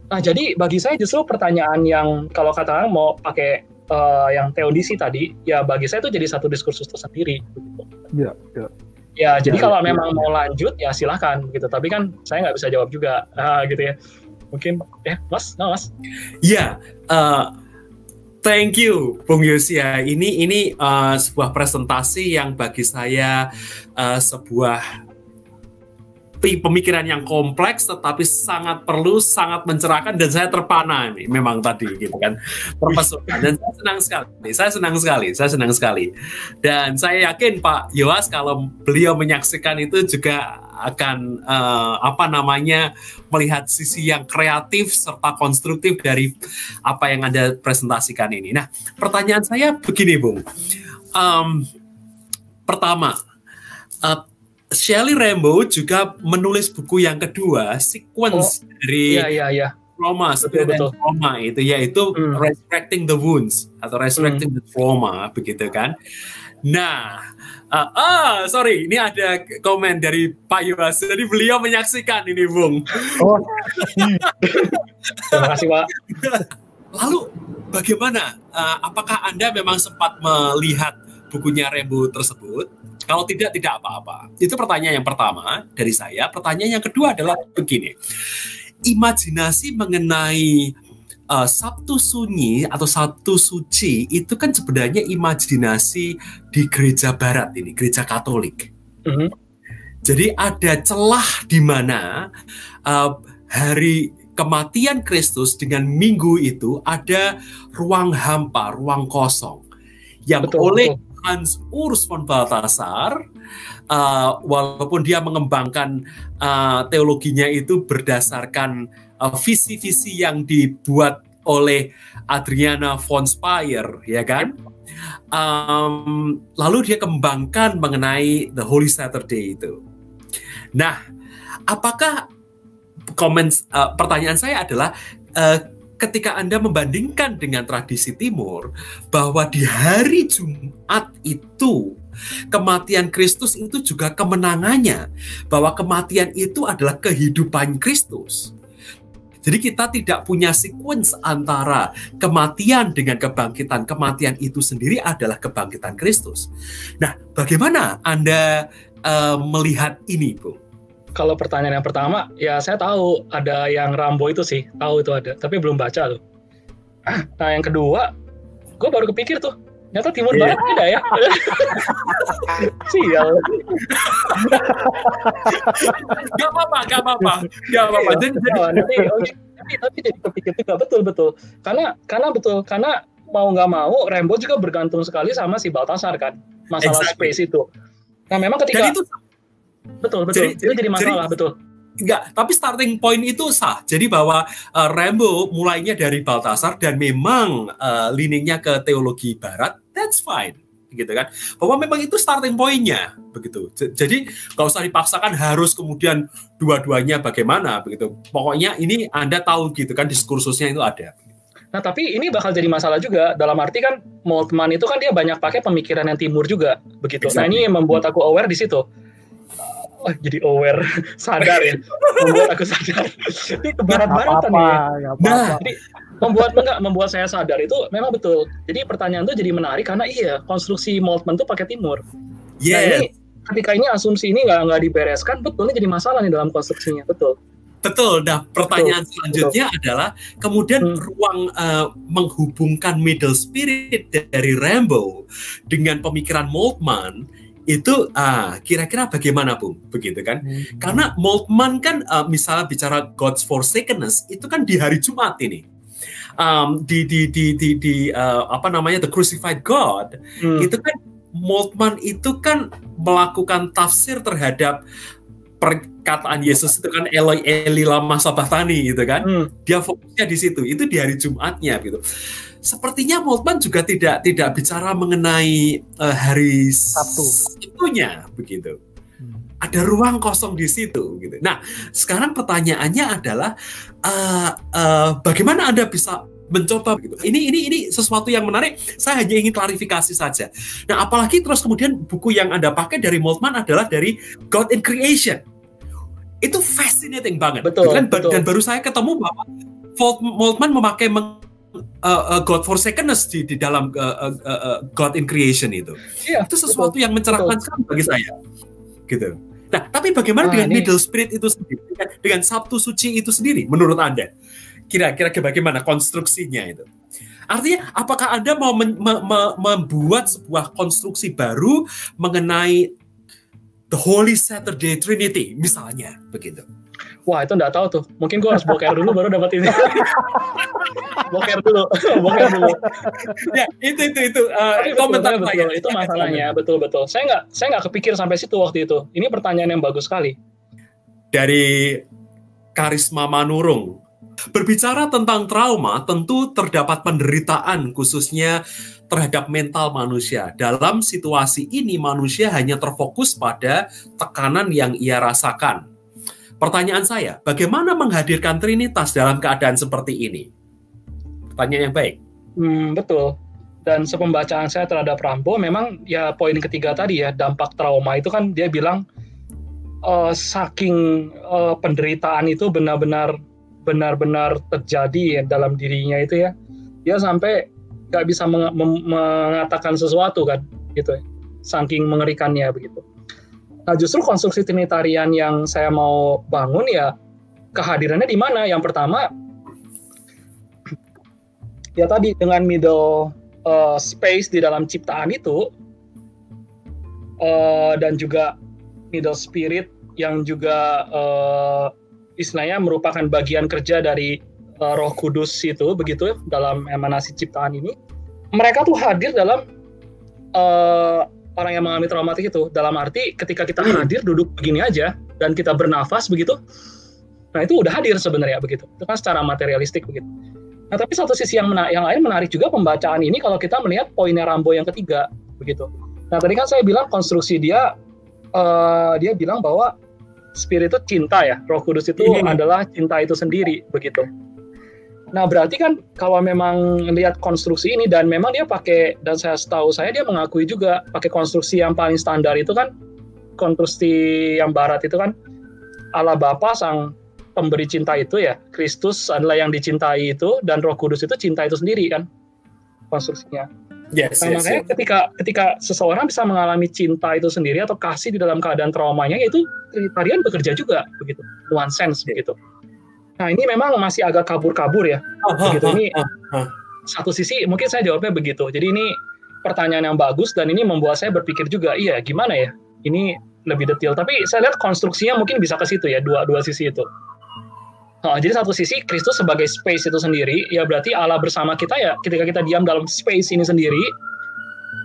Nah jadi bagi saya justru pertanyaan yang kalau katakan mau pakai uh, yang teodisi tadi ya bagi saya itu jadi satu diskursus tersendiri gitu. ya ya ya jadi ya, kalau ya. memang mau lanjut ya silahkan gitu. Tapi kan saya nggak bisa jawab juga. Uh, gitu ya. Mungkin ya mas? No, mas? Ya uh, Thank you, Bung Yosia. Ini ini uh, sebuah presentasi yang bagi saya uh, sebuah pemikiran yang kompleks tetapi sangat perlu, sangat mencerahkan dan saya terpana ini memang tadi gitu kan. Perpesukan dan saya senang sekali, saya senang sekali, saya senang sekali. Dan saya yakin Pak Yoas kalau beliau menyaksikan itu juga akan uh, apa namanya melihat sisi yang kreatif serta konstruktif dari apa yang anda presentasikan ini. Nah pertanyaan saya begini Bung, um, pertama uh, Shelley Rainbow juga menulis buku yang kedua, sequence oh, dari iya, iya, iya. trauma, betul, betul. trauma itu yaitu hmm. resurrecting the wounds atau resurrecting hmm. the trauma begitu kan. Nah, uh, ah sorry, ini ada komen dari Pak Yuas. Jadi beliau menyaksikan ini, Bung. Oh. Terima kasih, Pak. Lalu bagaimana? Uh, apakah Anda memang sempat melihat bukunya Rainbow tersebut? Kalau tidak, tidak apa-apa. Itu pertanyaan yang pertama dari saya. Pertanyaan yang kedua adalah begini. Imajinasi mengenai uh, Sabtu Sunyi atau Sabtu Suci itu kan sebenarnya imajinasi di gereja barat ini, gereja Katolik. Mm -hmm. Jadi ada celah di mana uh, hari kematian Kristus dengan minggu itu ada ruang hampa, ruang kosong yang betul, oleh betul Hans Urs von Balthasar uh, walaupun dia mengembangkan uh, teologinya itu berdasarkan uh, visi-visi uh, yang dibuat oleh Adriana von Speyer ya kan? Um, lalu dia kembangkan mengenai the Holy Saturday itu. Nah apakah komen uh, pertanyaan saya adalah uh, ketika Anda membandingkan dengan tradisi timur bahwa di hari Jumat itu kematian Kristus itu juga kemenangannya bahwa kematian itu adalah kehidupan Kristus. Jadi kita tidak punya sequence antara kematian dengan kebangkitan. Kematian itu sendiri adalah kebangkitan Kristus. Nah, bagaimana Anda uh, melihat ini, Bu? Kalau pertanyaan yang pertama, ya saya tahu ada yang Rambo itu sih, tahu itu ada, tapi belum baca tuh. Nah yang kedua, gue baru kepikir tuh, ternyata Timur yeah. Barat beda ya. Sial. gak apa-apa, gak apa-apa, gak apa-apa. Jadi, jadi... Oh, nanti, okay. tapi, tapi jadi kepikir juga betul betul, karena karena betul karena mau nggak mau Rambo juga bergantung sekali sama si Baltasar kan masalah exactly. space itu. Nah memang ketika Dan itu Betul, betul. Jadi, itu jadi masalah, jadi, betul. Enggak, tapi starting point itu sah. Jadi bahwa uh, Rambo mulainya dari Baltasar dan memang uh, leaningnya ke teologi barat, that's fine gitu kan bahwa memang itu starting pointnya begitu jadi kalau usah dipaksakan harus kemudian dua-duanya bagaimana begitu pokoknya ini anda tahu gitu kan diskursusnya itu ada Nah, tapi ini bakal jadi masalah juga dalam arti kan Moltmann itu kan dia banyak pakai pemikiran yang timur juga begitu. Exactly. Nah, ini yang membuat aku aware di situ oh jadi aware sadar ya membuat aku sadar ini ke barat-baratan ya nah jadi membuat enggak membuat saya sadar itu memang betul. Jadi pertanyaan itu jadi menarik karena iya konstruksi Moltmann tuh pakai timur. Yes. Nah, ini ketika ini asumsi ini nggak nggak dibereskan, betul ini jadi masalah nih dalam konstruksinya, betul. Betul. Nah, pertanyaan betul, selanjutnya betul. adalah kemudian hmm. ruang uh, menghubungkan middle spirit dari Rambo dengan pemikiran Moltmann itu ah kira-kira bagaimana Bung begitu kan hmm. karena Moltmann kan uh, misalnya bicara God's Forsakenness itu kan di hari Jumat ini um, di di di di, di uh, apa namanya the crucified God hmm. itu kan Moltmann itu kan melakukan tafsir terhadap perkataan Yesus itu kan Eloi Eli lama sabatani gitu kan hmm. dia fokusnya di situ itu di hari Jumatnya gitu sepertinya Moltmann juga tidak tidak bicara mengenai uh, hari Sabtu itunya begitu. Hmm. Ada ruang kosong di situ gitu. Nah, sekarang pertanyaannya adalah uh, uh, bagaimana Anda bisa mencoba gitu. Ini ini ini sesuatu yang menarik. Saya hanya ingin klarifikasi saja. Nah, apalagi terus kemudian buku yang Anda pakai dari Moltmann adalah dari God in Creation. Itu fascinating banget. Betul, dan, betul. dan baru saya ketemu bahwa Moltmann memakai uh, uh, God forsakenness di, di dalam uh, uh, uh, God in creation itu. Iya, itu sesuatu betul, yang mencerahkan sekali bagi saya. Gitu. Nah, tapi bagaimana nah, dengan ini... middle spirit itu sendiri? Dengan, dengan Sabtu suci itu sendiri menurut Anda? Kira-kira bagaimana konstruksinya itu? Artinya, apakah Anda mau men, me, me, membuat sebuah konstruksi baru mengenai the Holy Saturday Trinity, misalnya, begitu? Wah itu nggak tahu tuh. Mungkin gue harus boker dulu baru dapat ini. boker dulu, boker dulu. ya itu itu itu uh, komentar betul, betul, itu masalahnya betul betul. Saya nggak saya nggak kepikir sampai situ waktu itu. Ini pertanyaan yang bagus sekali. Dari Karisma Manurung. Berbicara tentang trauma, tentu terdapat penderitaan khususnya terhadap mental manusia. Dalam situasi ini manusia hanya terfokus pada tekanan yang ia rasakan Pertanyaan saya, bagaimana menghadirkan Trinitas dalam keadaan seperti ini? Pertanyaan yang baik. Hmm, betul. Dan sepembacaan saya terhadap Rambo, memang ya poin ketiga tadi ya, dampak trauma itu kan dia bilang uh, saking uh, penderitaan itu benar-benar benar-benar terjadi ya dalam dirinya itu ya, dia sampai nggak bisa meng mengatakan sesuatu kan, gitu ya, saking mengerikannya begitu. Nah, justru konstruksi trinitarian yang saya mau bangun ya kehadirannya di mana? Yang pertama ya tadi dengan middle uh, space di dalam ciptaan itu uh, dan juga middle spirit yang juga uh, istilahnya merupakan bagian kerja dari uh, Roh Kudus itu begitu dalam emanasi ciptaan ini. Mereka tuh hadir dalam uh, orang yang mengalami traumatik itu dalam arti ketika kita hmm. hadir duduk begini aja dan kita bernafas begitu nah itu udah hadir sebenarnya begitu itu kan secara materialistik begitu nah tapi satu sisi yang yang lain menarik juga pembacaan ini kalau kita melihat poinnya Rambo yang ketiga begitu nah tadi kan saya bilang konstruksi dia uh, dia bilang bahwa spirit itu cinta ya roh kudus itu hmm. adalah cinta itu sendiri begitu Nah, berarti kan kalau memang lihat konstruksi ini dan memang dia pakai dan saya tahu saya dia mengakui juga pakai konstruksi yang paling standar itu kan konstruksi yang barat itu kan Allah Bapa sang pemberi cinta itu ya. Kristus adalah yang dicintai itu dan Roh Kudus itu cinta itu sendiri kan konstruksinya. Yes, nah, yes, makanya yes. ketika ketika seseorang bisa mengalami cinta itu sendiri atau kasih di dalam keadaan traumanya itu Trinitarian bekerja juga begitu. One sense begitu. Nah ini memang masih agak kabur-kabur ya. Begitu ini satu sisi mungkin saya jawabnya begitu. Jadi ini pertanyaan yang bagus dan ini membuat saya berpikir juga, iya gimana ya? Ini lebih detail. Tapi saya lihat konstruksinya mungkin bisa ke situ ya, dua dua sisi itu. Nah, jadi satu sisi Kristus sebagai space itu sendiri, ya berarti Allah bersama kita ya ketika kita diam dalam space ini sendiri,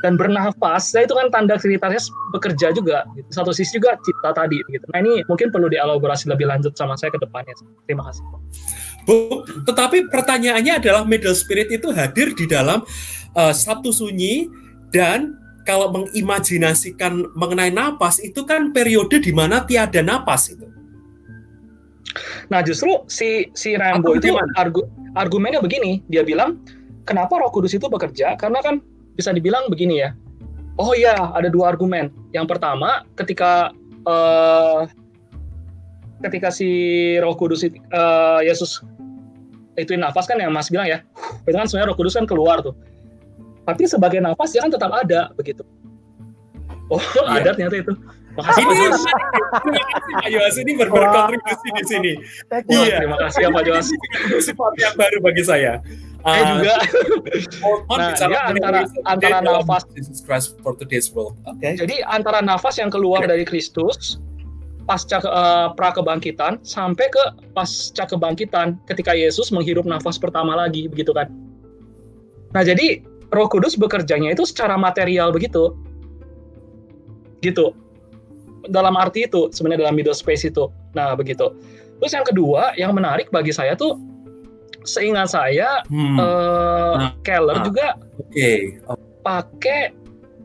dan bernafas, nah itu kan tanda aktivitasnya bekerja juga. Gitu. Satu sisi juga cita tadi. Gitu. Nah ini mungkin perlu dielaborasi lebih lanjut sama saya ke depannya. Terima kasih. Bu, tetapi pertanyaannya adalah middle spirit itu hadir di dalam uh, Sabtu Sunyi dan kalau mengimajinasikan mengenai napas itu kan periode di mana tiada napas itu. Nah justru si si Rambo itu argu, argumennya begini, dia bilang kenapa Roh Kudus itu bekerja karena kan bisa dibilang begini ya. Oh iya, ada dua argumen. Yang pertama, ketika uh, ketika si Roh Kudus uh, Yesus itu nafas kan yang Mas bilang ya, itu kan sebenarnya Roh Kudus kan keluar tuh. Tapi sebagai nafas dia kan tetap ada begitu. Oh, iya. ada ternyata itu. Makasih ini, Pak Terima kasih Pak Yos ini ber berkontribusi di sini. Iya. Terima kasih ya Pak Yos. Sifat yang baru bagi saya. Uh, juga. nah, dia antara antara nafas Christ for today's world. Okay. Jadi antara nafas yang keluar dari Kristus pasca uh, pra kebangkitan sampai ke pasca kebangkitan ketika Yesus menghirup nafas pertama lagi begitu kan. Nah, jadi Roh Kudus bekerjanya itu secara material begitu. Gitu dalam arti itu sebenarnya dalam middle space itu. Nah begitu. Terus yang kedua yang menarik bagi saya tuh seingat saya hmm. uh, nah, Keller nah. juga okay. pakai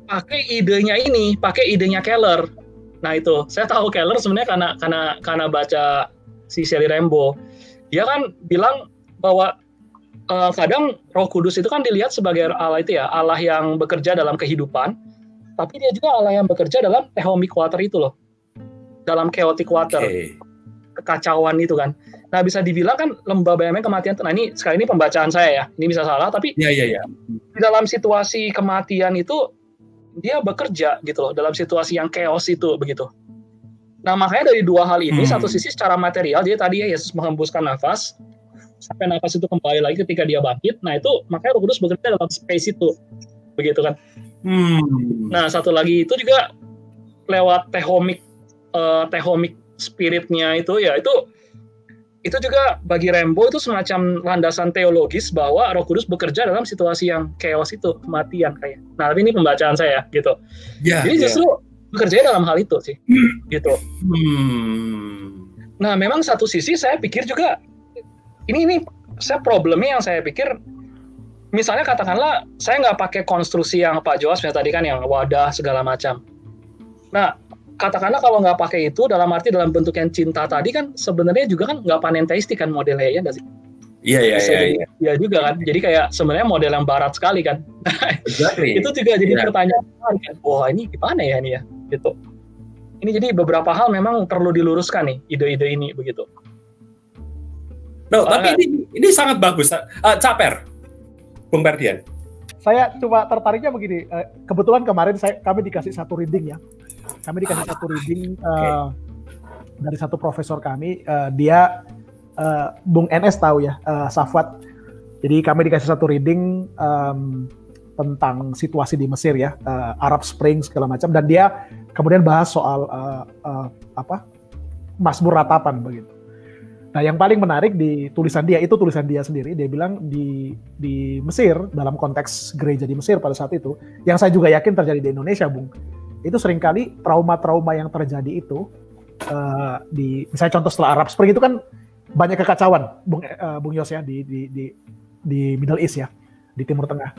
pakai idenya ini, pakai idenya Keller. Nah itu saya tahu Keller sebenarnya karena karena karena baca si Shelly Rambo. Dia kan bilang bahwa uh, kadang Roh Kudus itu kan dilihat sebagai Allah itu ya, Allah yang bekerja dalam kehidupan tapi dia juga Allah yang bekerja dalam tehomic water itu loh. Dalam chaotic water okay. kekacauan itu kan. Nah bisa dibilang kan lembah BMN kematian nah ini sekali ini pembacaan saya ya. Ini bisa salah tapi ya, ya, ya. di dalam situasi kematian itu dia bekerja gitu loh dalam situasi yang chaos itu begitu. Nah makanya dari dua hal ini hmm. satu sisi secara material dia tadi ya Yesus menghembuskan nafas sampai nafas itu kembali lagi ketika dia bangkit. Nah itu makanya Roh Kudus bekerja dalam space itu begitu kan Hmm. Nah, satu lagi itu juga lewat tehomik uh, tehomik spiritnya itu ya itu itu juga bagi Rembo itu semacam landasan teologis bahwa Roh Kudus bekerja dalam situasi yang chaos itu kematian kayak. Nah, tapi ini pembacaan saya gitu. Yeah, Jadi ya. justru yeah. bekerja dalam hal itu sih, hmm. gitu. Hmm. Nah, memang satu sisi saya pikir juga ini ini saya problemnya yang saya pikir misalnya katakanlah saya nggak pakai konstruksi yang Pak Joas misalnya tadi kan yang wadah segala macam. Nah, katakanlah kalau nggak pakai itu dalam arti dalam bentuk yang cinta tadi kan sebenarnya juga kan nggak panenteistik kan modelnya ya nggak sih? Iya iya iya. Iya ya juga kan. Jadi kayak sebenarnya model yang barat sekali kan. Exactly. itu juga jadi yeah. pertanyaan kan. Wah ini gimana ya ini ya gitu. Ini jadi beberapa hal memang perlu diluruskan nih ide-ide ini begitu. No, tapi ini ini sangat bagus. Uh, Caper, Bung Ferdian. Saya cuma tertariknya begini. Eh, kebetulan kemarin saya kami dikasih satu reading ya. Kami dikasih satu reading uh, okay. dari satu profesor kami. Uh, dia uh, Bung NS tahu ya, uh, Safwat. Jadi kami dikasih satu reading um, tentang situasi di Mesir ya, uh, Arab Spring segala macam. Dan dia kemudian bahas soal uh, uh, apa Masmur ratapan begitu. Nah, yang paling menarik di tulisan dia itu tulisan dia sendiri. Dia bilang di di Mesir dalam konteks gereja di Mesir pada saat itu, yang saya juga yakin terjadi di Indonesia, Bung. Itu sering kali trauma-trauma yang terjadi itu uh, di misalnya contoh setelah Arab Spring itu kan banyak kekacauan, Bung uh, Bung Yos ya di, di di di Middle East ya, di Timur Tengah.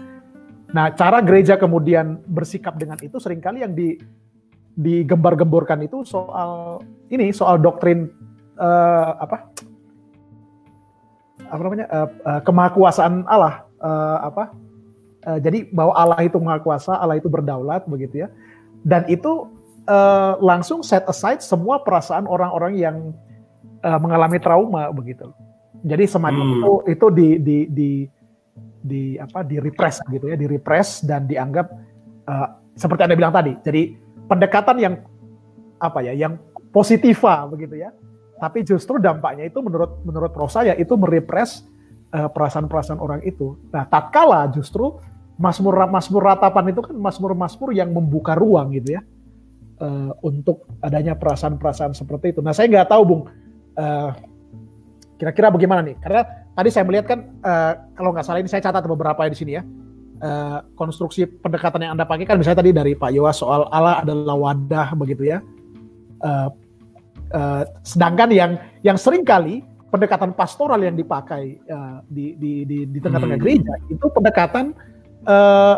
Nah, cara gereja kemudian bersikap dengan itu sering kali yang di digembar-gemborkan itu soal ini soal doktrin uh, apa? Apa namanya? Uh, uh, kemahakuasaan Allah. Uh, apa? Uh, jadi bahwa Allah itu maha kuasa Allah itu berdaulat begitu ya. Dan itu uh, langsung set aside semua perasaan orang-orang yang uh, mengalami trauma begitu. Jadi semacam hmm. itu itu di di di di apa di repress gitu ya. Di repress dan dianggap uh, seperti anda bilang tadi. Jadi pendekatan yang apa ya yang positiva begitu ya tapi justru dampaknya itu menurut menurut pro saya itu merepres uh, perasaan-perasaan orang itu. Nah, tatkala justru Masmur Masmur ratapan itu kan Masmur-Masmur yang membuka ruang gitu ya uh, untuk adanya perasaan-perasaan seperti itu. Nah, saya nggak tahu, Bung, uh, kira-kira bagaimana nih? Karena tadi saya melihat kan uh, kalau nggak salah ini saya catat beberapa di sini ya. Uh, konstruksi pendekatan yang anda pakai kan misalnya tadi dari Pak Yowas soal Allah adalah wadah begitu ya. Uh, Uh, sedangkan yang yang sering kali pendekatan pastoral yang dipakai uh, di di di, di tengah-tengah hmm. gereja itu pendekatan uh,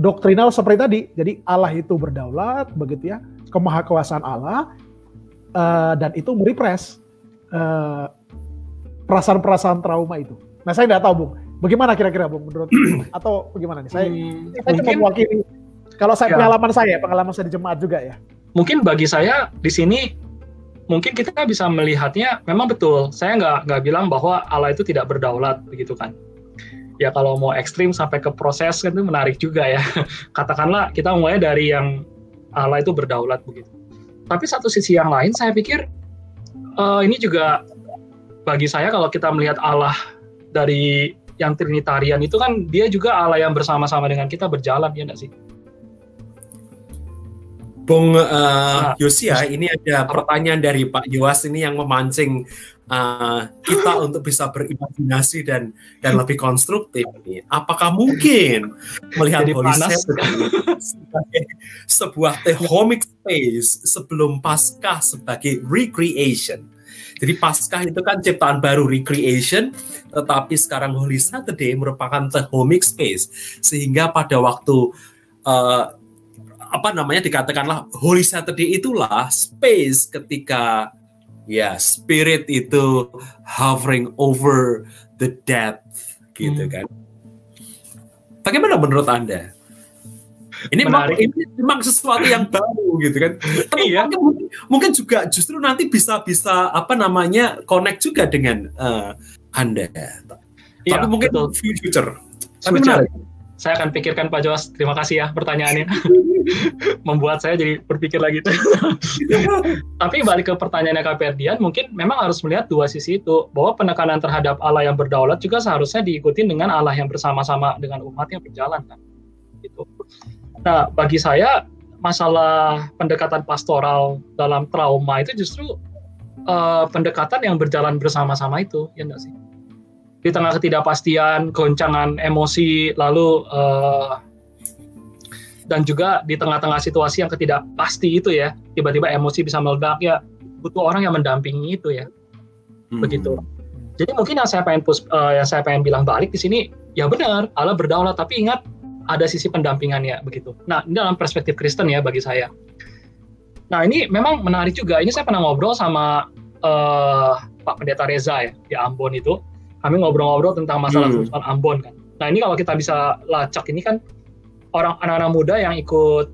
doktrinal seperti tadi. Jadi Allah itu berdaulat, begitu ya, kemahakuasaan Allah uh, dan itu merepres uh, perasaan-perasaan trauma itu. Nah saya nggak tahu bung, bagaimana kira-kira bung menurut atau bagaimana nih? Saya, hmm, saya mungkin, cuma mewakili kalau saya ya. pengalaman saya, pengalaman saya di jemaat juga ya. Mungkin bagi saya di sini mungkin kita bisa melihatnya memang betul. Saya nggak nggak bilang bahwa Allah itu tidak berdaulat begitu kan. Ya kalau mau ekstrim sampai ke proses kan itu menarik juga ya. Katakanlah kita mulai dari yang Allah itu berdaulat begitu. Tapi satu sisi yang lain saya pikir uh, ini juga bagi saya kalau kita melihat Allah dari yang Trinitarian itu kan dia juga Allah yang bersama-sama dengan kita berjalan ya enggak sih? Bung uh, Yosia, ini ada pertanyaan dari Pak Yowas ini yang memancing uh, kita untuk bisa berimajinasi dan dan lebih konstruktif. Apakah mungkin melihat Holy sebagai sebuah thehomic space sebelum Paskah sebagai recreation? Jadi Paskah itu kan ciptaan baru recreation, tetapi sekarang Holy Saturday merupakan thehomic space, sehingga pada waktu uh, apa namanya dikatakanlah Holy Saturday itulah space ketika ya spirit itu hovering over the dead gitu hmm. kan. Bagaimana menurut Anda? Ini memang, ini memang sesuatu yang baru gitu kan. Tapi iya. mungkin, mungkin juga justru nanti bisa bisa apa namanya connect juga dengan uh, Anda. Iya, Tapi mungkin betul. future. Tapi menarik saya akan pikirkan Pak Jos. Terima kasih ya pertanyaannya. Membuat saya jadi berpikir lagi. Tapi balik ke pertanyaannya Kak Ferdian, mungkin memang harus melihat dua sisi itu. Bahwa penekanan terhadap Allah yang berdaulat juga seharusnya diikuti dengan Allah yang bersama-sama dengan umat yang berjalan. Kan? Gitu. Nah, bagi saya, masalah pendekatan pastoral dalam trauma itu justru uh, pendekatan yang berjalan bersama-sama itu, ya enggak sih? Di tengah ketidakpastian, goncangan emosi, lalu uh, dan juga di tengah-tengah situasi yang ketidakpasti itu ya, tiba-tiba emosi bisa meledak ya, butuh orang yang mendampingi itu ya, hmm. begitu. Jadi mungkin yang saya pengen pus, uh, yang saya pengen bilang balik di sini, ya benar, Allah berdaulat, tapi ingat ada sisi pendampingannya begitu. Nah ini dalam perspektif Kristen ya bagi saya. Nah ini memang menarik juga. Ini saya pernah ngobrol sama uh, Pak Pendeta Reza ya di Ambon itu kami ngobrol-ngobrol tentang masalah hmm. Ambon kan. Nah ini kalau kita bisa lacak ini kan orang anak-anak muda yang ikut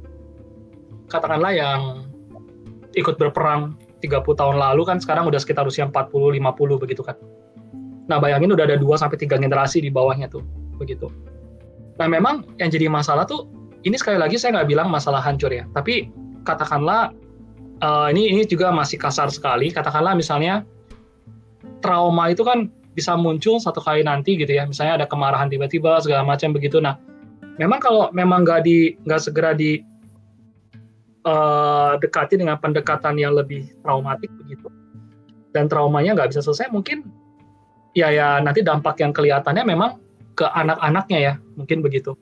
katakanlah yang ikut berperang 30 tahun lalu kan sekarang udah sekitar usia 40 50 begitu kan. Nah, bayangin udah ada 2 sampai 3 generasi di bawahnya tuh, begitu. Nah, memang yang jadi masalah tuh ini sekali lagi saya nggak bilang masalah hancur ya, tapi katakanlah uh, ini ini juga masih kasar sekali. Katakanlah misalnya trauma itu kan bisa muncul satu kali nanti gitu ya. Misalnya ada kemarahan tiba-tiba segala macam begitu. Nah memang kalau memang nggak di nggak segera di uh, dekati dengan pendekatan yang lebih traumatik begitu dan traumanya nggak bisa selesai mungkin ya ya nanti dampak yang kelihatannya memang ke anak-anaknya ya mungkin begitu.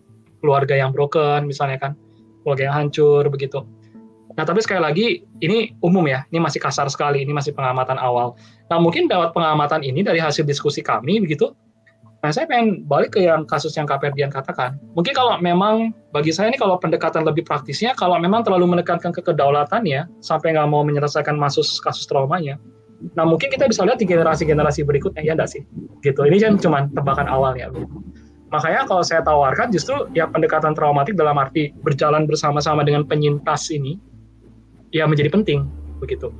Keluarga yang broken misalnya kan keluarga yang hancur begitu Nah, tapi sekali lagi ini umum ya, ini masih kasar sekali, ini masih pengamatan awal. Nah, mungkin dapat pengamatan ini dari hasil diskusi kami begitu. Nah, saya pengen balik ke yang kasus yang Kak Ferdian katakan. Mungkin kalau memang bagi saya ini kalau pendekatan lebih praktisnya, kalau memang terlalu menekankan ke kedaulatannya sampai nggak mau menyelesaikan kasus kasus traumanya, nah mungkin kita bisa lihat di generasi-generasi berikutnya ya enggak sih? Gitu. Ini kan cuma tebakan awalnya. Makanya kalau saya tawarkan justru ya pendekatan traumatik dalam arti berjalan bersama-sama dengan penyintas ini ya menjadi penting begitu.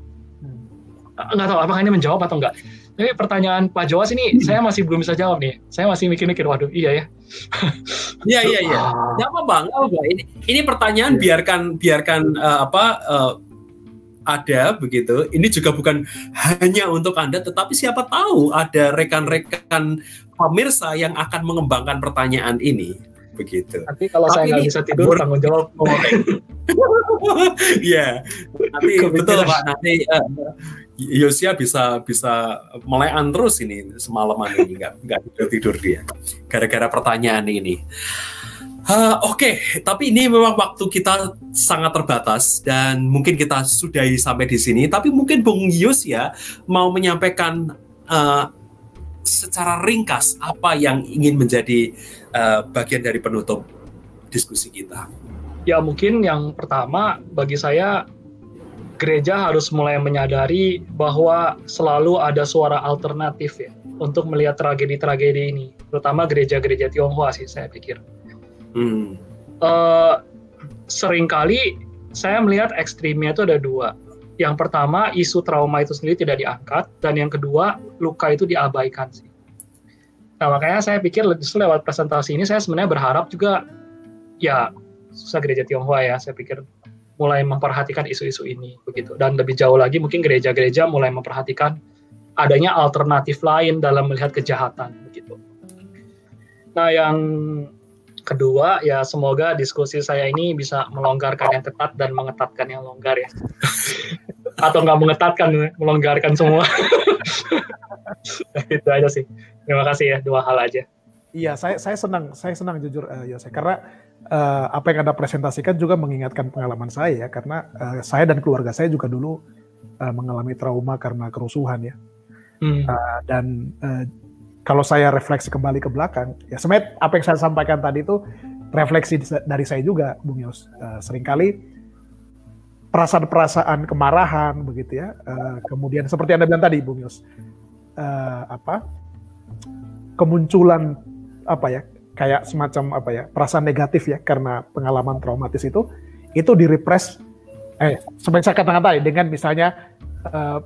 Hmm. Nggak tahu apakah ini menjawab atau enggak. Tapi pertanyaan Pak Jawas ini hmm. saya masih belum bisa jawab nih. Saya masih mikir-mikir, waduh, iya ya. Iya iya iya. Ya apa bang? Ini ini pertanyaan ya. biarkan biarkan uh, apa uh, ada begitu. Ini juga bukan hanya untuk anda, tetapi siapa tahu ada rekan-rekan pemirsa yang akan mengembangkan pertanyaan ini begitu. Tapi kalau Tapi saya nggak bisa tidur, tanggung jawab Iya, nanti betul Pak. Nanti uh, Yosia bisa bisa melean terus ini semalaman ini nggak nggak tidur tidur dia gara-gara pertanyaan ini. Uh, Oke, okay. tapi ini memang waktu kita sangat terbatas dan mungkin kita sudahi sampai di sini. Tapi mungkin Bung Yus ya mau menyampaikan uh, secara ringkas apa yang ingin menjadi uh, bagian dari penutup diskusi kita. Ya mungkin yang pertama bagi saya gereja harus mulai menyadari bahwa selalu ada suara alternatif ya untuk melihat tragedi-tragedi ini, terutama gereja-gereja Tionghoa sih saya pikir. Hmm. Uh, sering kali saya melihat ekstrimnya itu ada dua. yang pertama isu trauma itu sendiri tidak diangkat dan yang kedua luka itu diabaikan sih. Nah makanya saya pikir justru lewat presentasi ini saya sebenarnya berharap juga ya susah gereja Tionghoa ya saya pikir mulai memperhatikan isu-isu ini begitu. Dan lebih jauh lagi mungkin gereja-gereja mulai memperhatikan adanya alternatif lain dalam melihat kejahatan begitu. Nah yang kedua ya semoga diskusi saya ini bisa melonggarkan yang ketat dan mengetatkan yang longgar ya. Atau nggak mengetatkan melonggarkan semua. Itu aja sih terima kasih ya dua hal aja. Iya saya saya senang saya senang jujur uh, Yose. Karena uh, apa yang anda presentasikan juga mengingatkan pengalaman saya ya. Karena uh, saya dan keluarga saya juga dulu uh, mengalami trauma karena kerusuhan ya. Hmm. uh, dan uh, kalau saya refleksi kembali ke belakang, ya sebenarnya apa yang saya sampaikan tadi itu refleksi dari saya juga, Bung Yos. Uh, sering kali perasaan-perasaan kemarahan begitu ya, uh, kemudian seperti anda bilang tadi, Bung Yos, uh, apa kemunculan apa ya, kayak semacam apa ya perasaan negatif ya karena pengalaman traumatis itu, itu direpress. Eh, seperti saya katakan tadi dengan misalnya uh,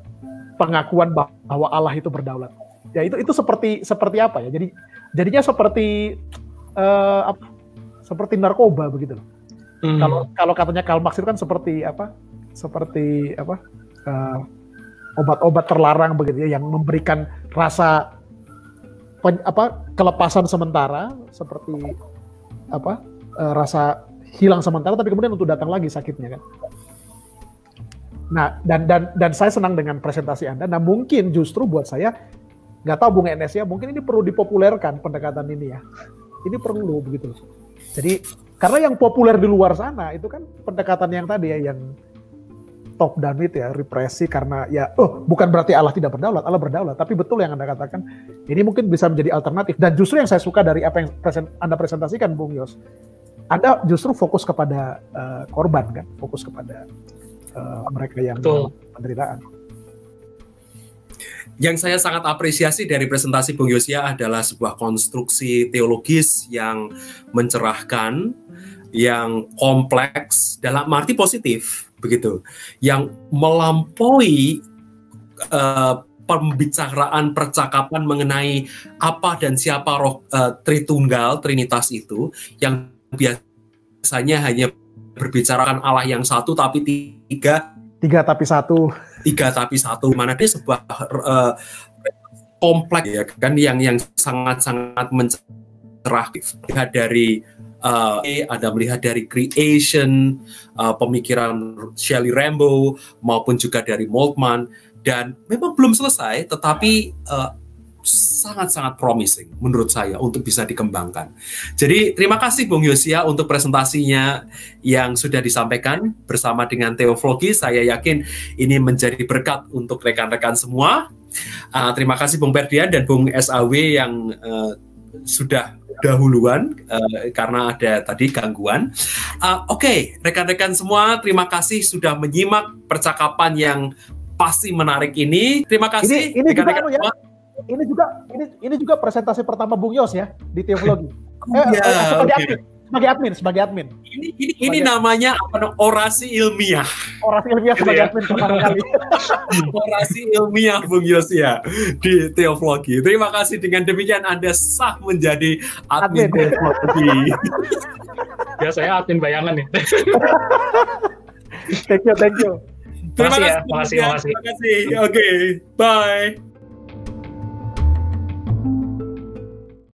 pengakuan bahwa Allah itu berdaulat ya itu itu seperti seperti apa ya jadi jadinya seperti uh, apa seperti narkoba begitu loh hmm. kalau kalau katanya Karl Marx itu kan seperti apa seperti apa uh, obat-obat terlarang begitu ya yang memberikan rasa pen, apa kelepasan sementara seperti apa uh, rasa hilang sementara tapi kemudian untuk datang lagi sakitnya kan Nah, dan dan dan saya senang dengan presentasi Anda. Nah, mungkin justru buat saya nggak tahu Bung Enes ya, mungkin ini perlu dipopulerkan pendekatan ini ya. Ini perlu begitu. Jadi karena yang populer di luar sana itu kan pendekatan yang tadi ya yang top down itu ya represi karena ya oh bukan berarti Allah tidak berdaulat Allah berdaulat. Tapi betul yang anda katakan ini mungkin bisa menjadi alternatif. Dan justru yang saya suka dari apa yang present, anda presentasikan Bung Yos anda justru fokus kepada uh, korban kan? Fokus kepada uh, mereka yang betul. penderitaan. Yang saya sangat apresiasi dari presentasi Bung Yosia adalah sebuah konstruksi teologis yang mencerahkan, yang kompleks dalam arti positif begitu, yang melampaui uh, pembicaraan percakapan mengenai apa dan siapa roh uh, Tritunggal Trinitas itu yang biasanya hanya berbicarakan Allah yang satu tapi tiga. Tiga tapi satu. Tiga tapi satu. Mana dia sebuah uh, kompleks ya kan yang yang sangat sangat mencerah dari uh, ada melihat dari creation uh, pemikiran Shelley Rambo maupun juga dari Moltmann dan memang belum selesai tetapi uh, sangat-sangat promising menurut saya untuk bisa dikembangkan. Jadi terima kasih Bung Yosia untuk presentasinya yang sudah disampaikan bersama dengan Teoflogi. Saya yakin ini menjadi berkat untuk rekan-rekan semua. Uh, terima kasih Bung Perdian dan Bung SAW yang uh, sudah dahuluan uh, karena ada tadi gangguan. Uh, Oke, okay, rekan-rekan semua, terima kasih sudah menyimak percakapan yang pasti menarik ini. Terima kasih. Ini, ini rekan-rekan anu ya, ini juga ini ini juga presentasi pertama Bung Yos ya di Teologi. eh, ya, eh, sebagai okay. Sebagai admin, sebagai admin. Ini ini, ini namanya apa? Orasi ilmiah. Orasi ilmiah gitu sebagai ya? admin pertama kali. Orasi ilmiah Bung Yos ya di Teologi. Terima kasih dengan demikian Anda sah menjadi admin, admin. Teologi. ya saya admin bayangan nih. thank you, thank you. Terima kasih, ya. terima kasih, terima kasih. Oke, okay. bye.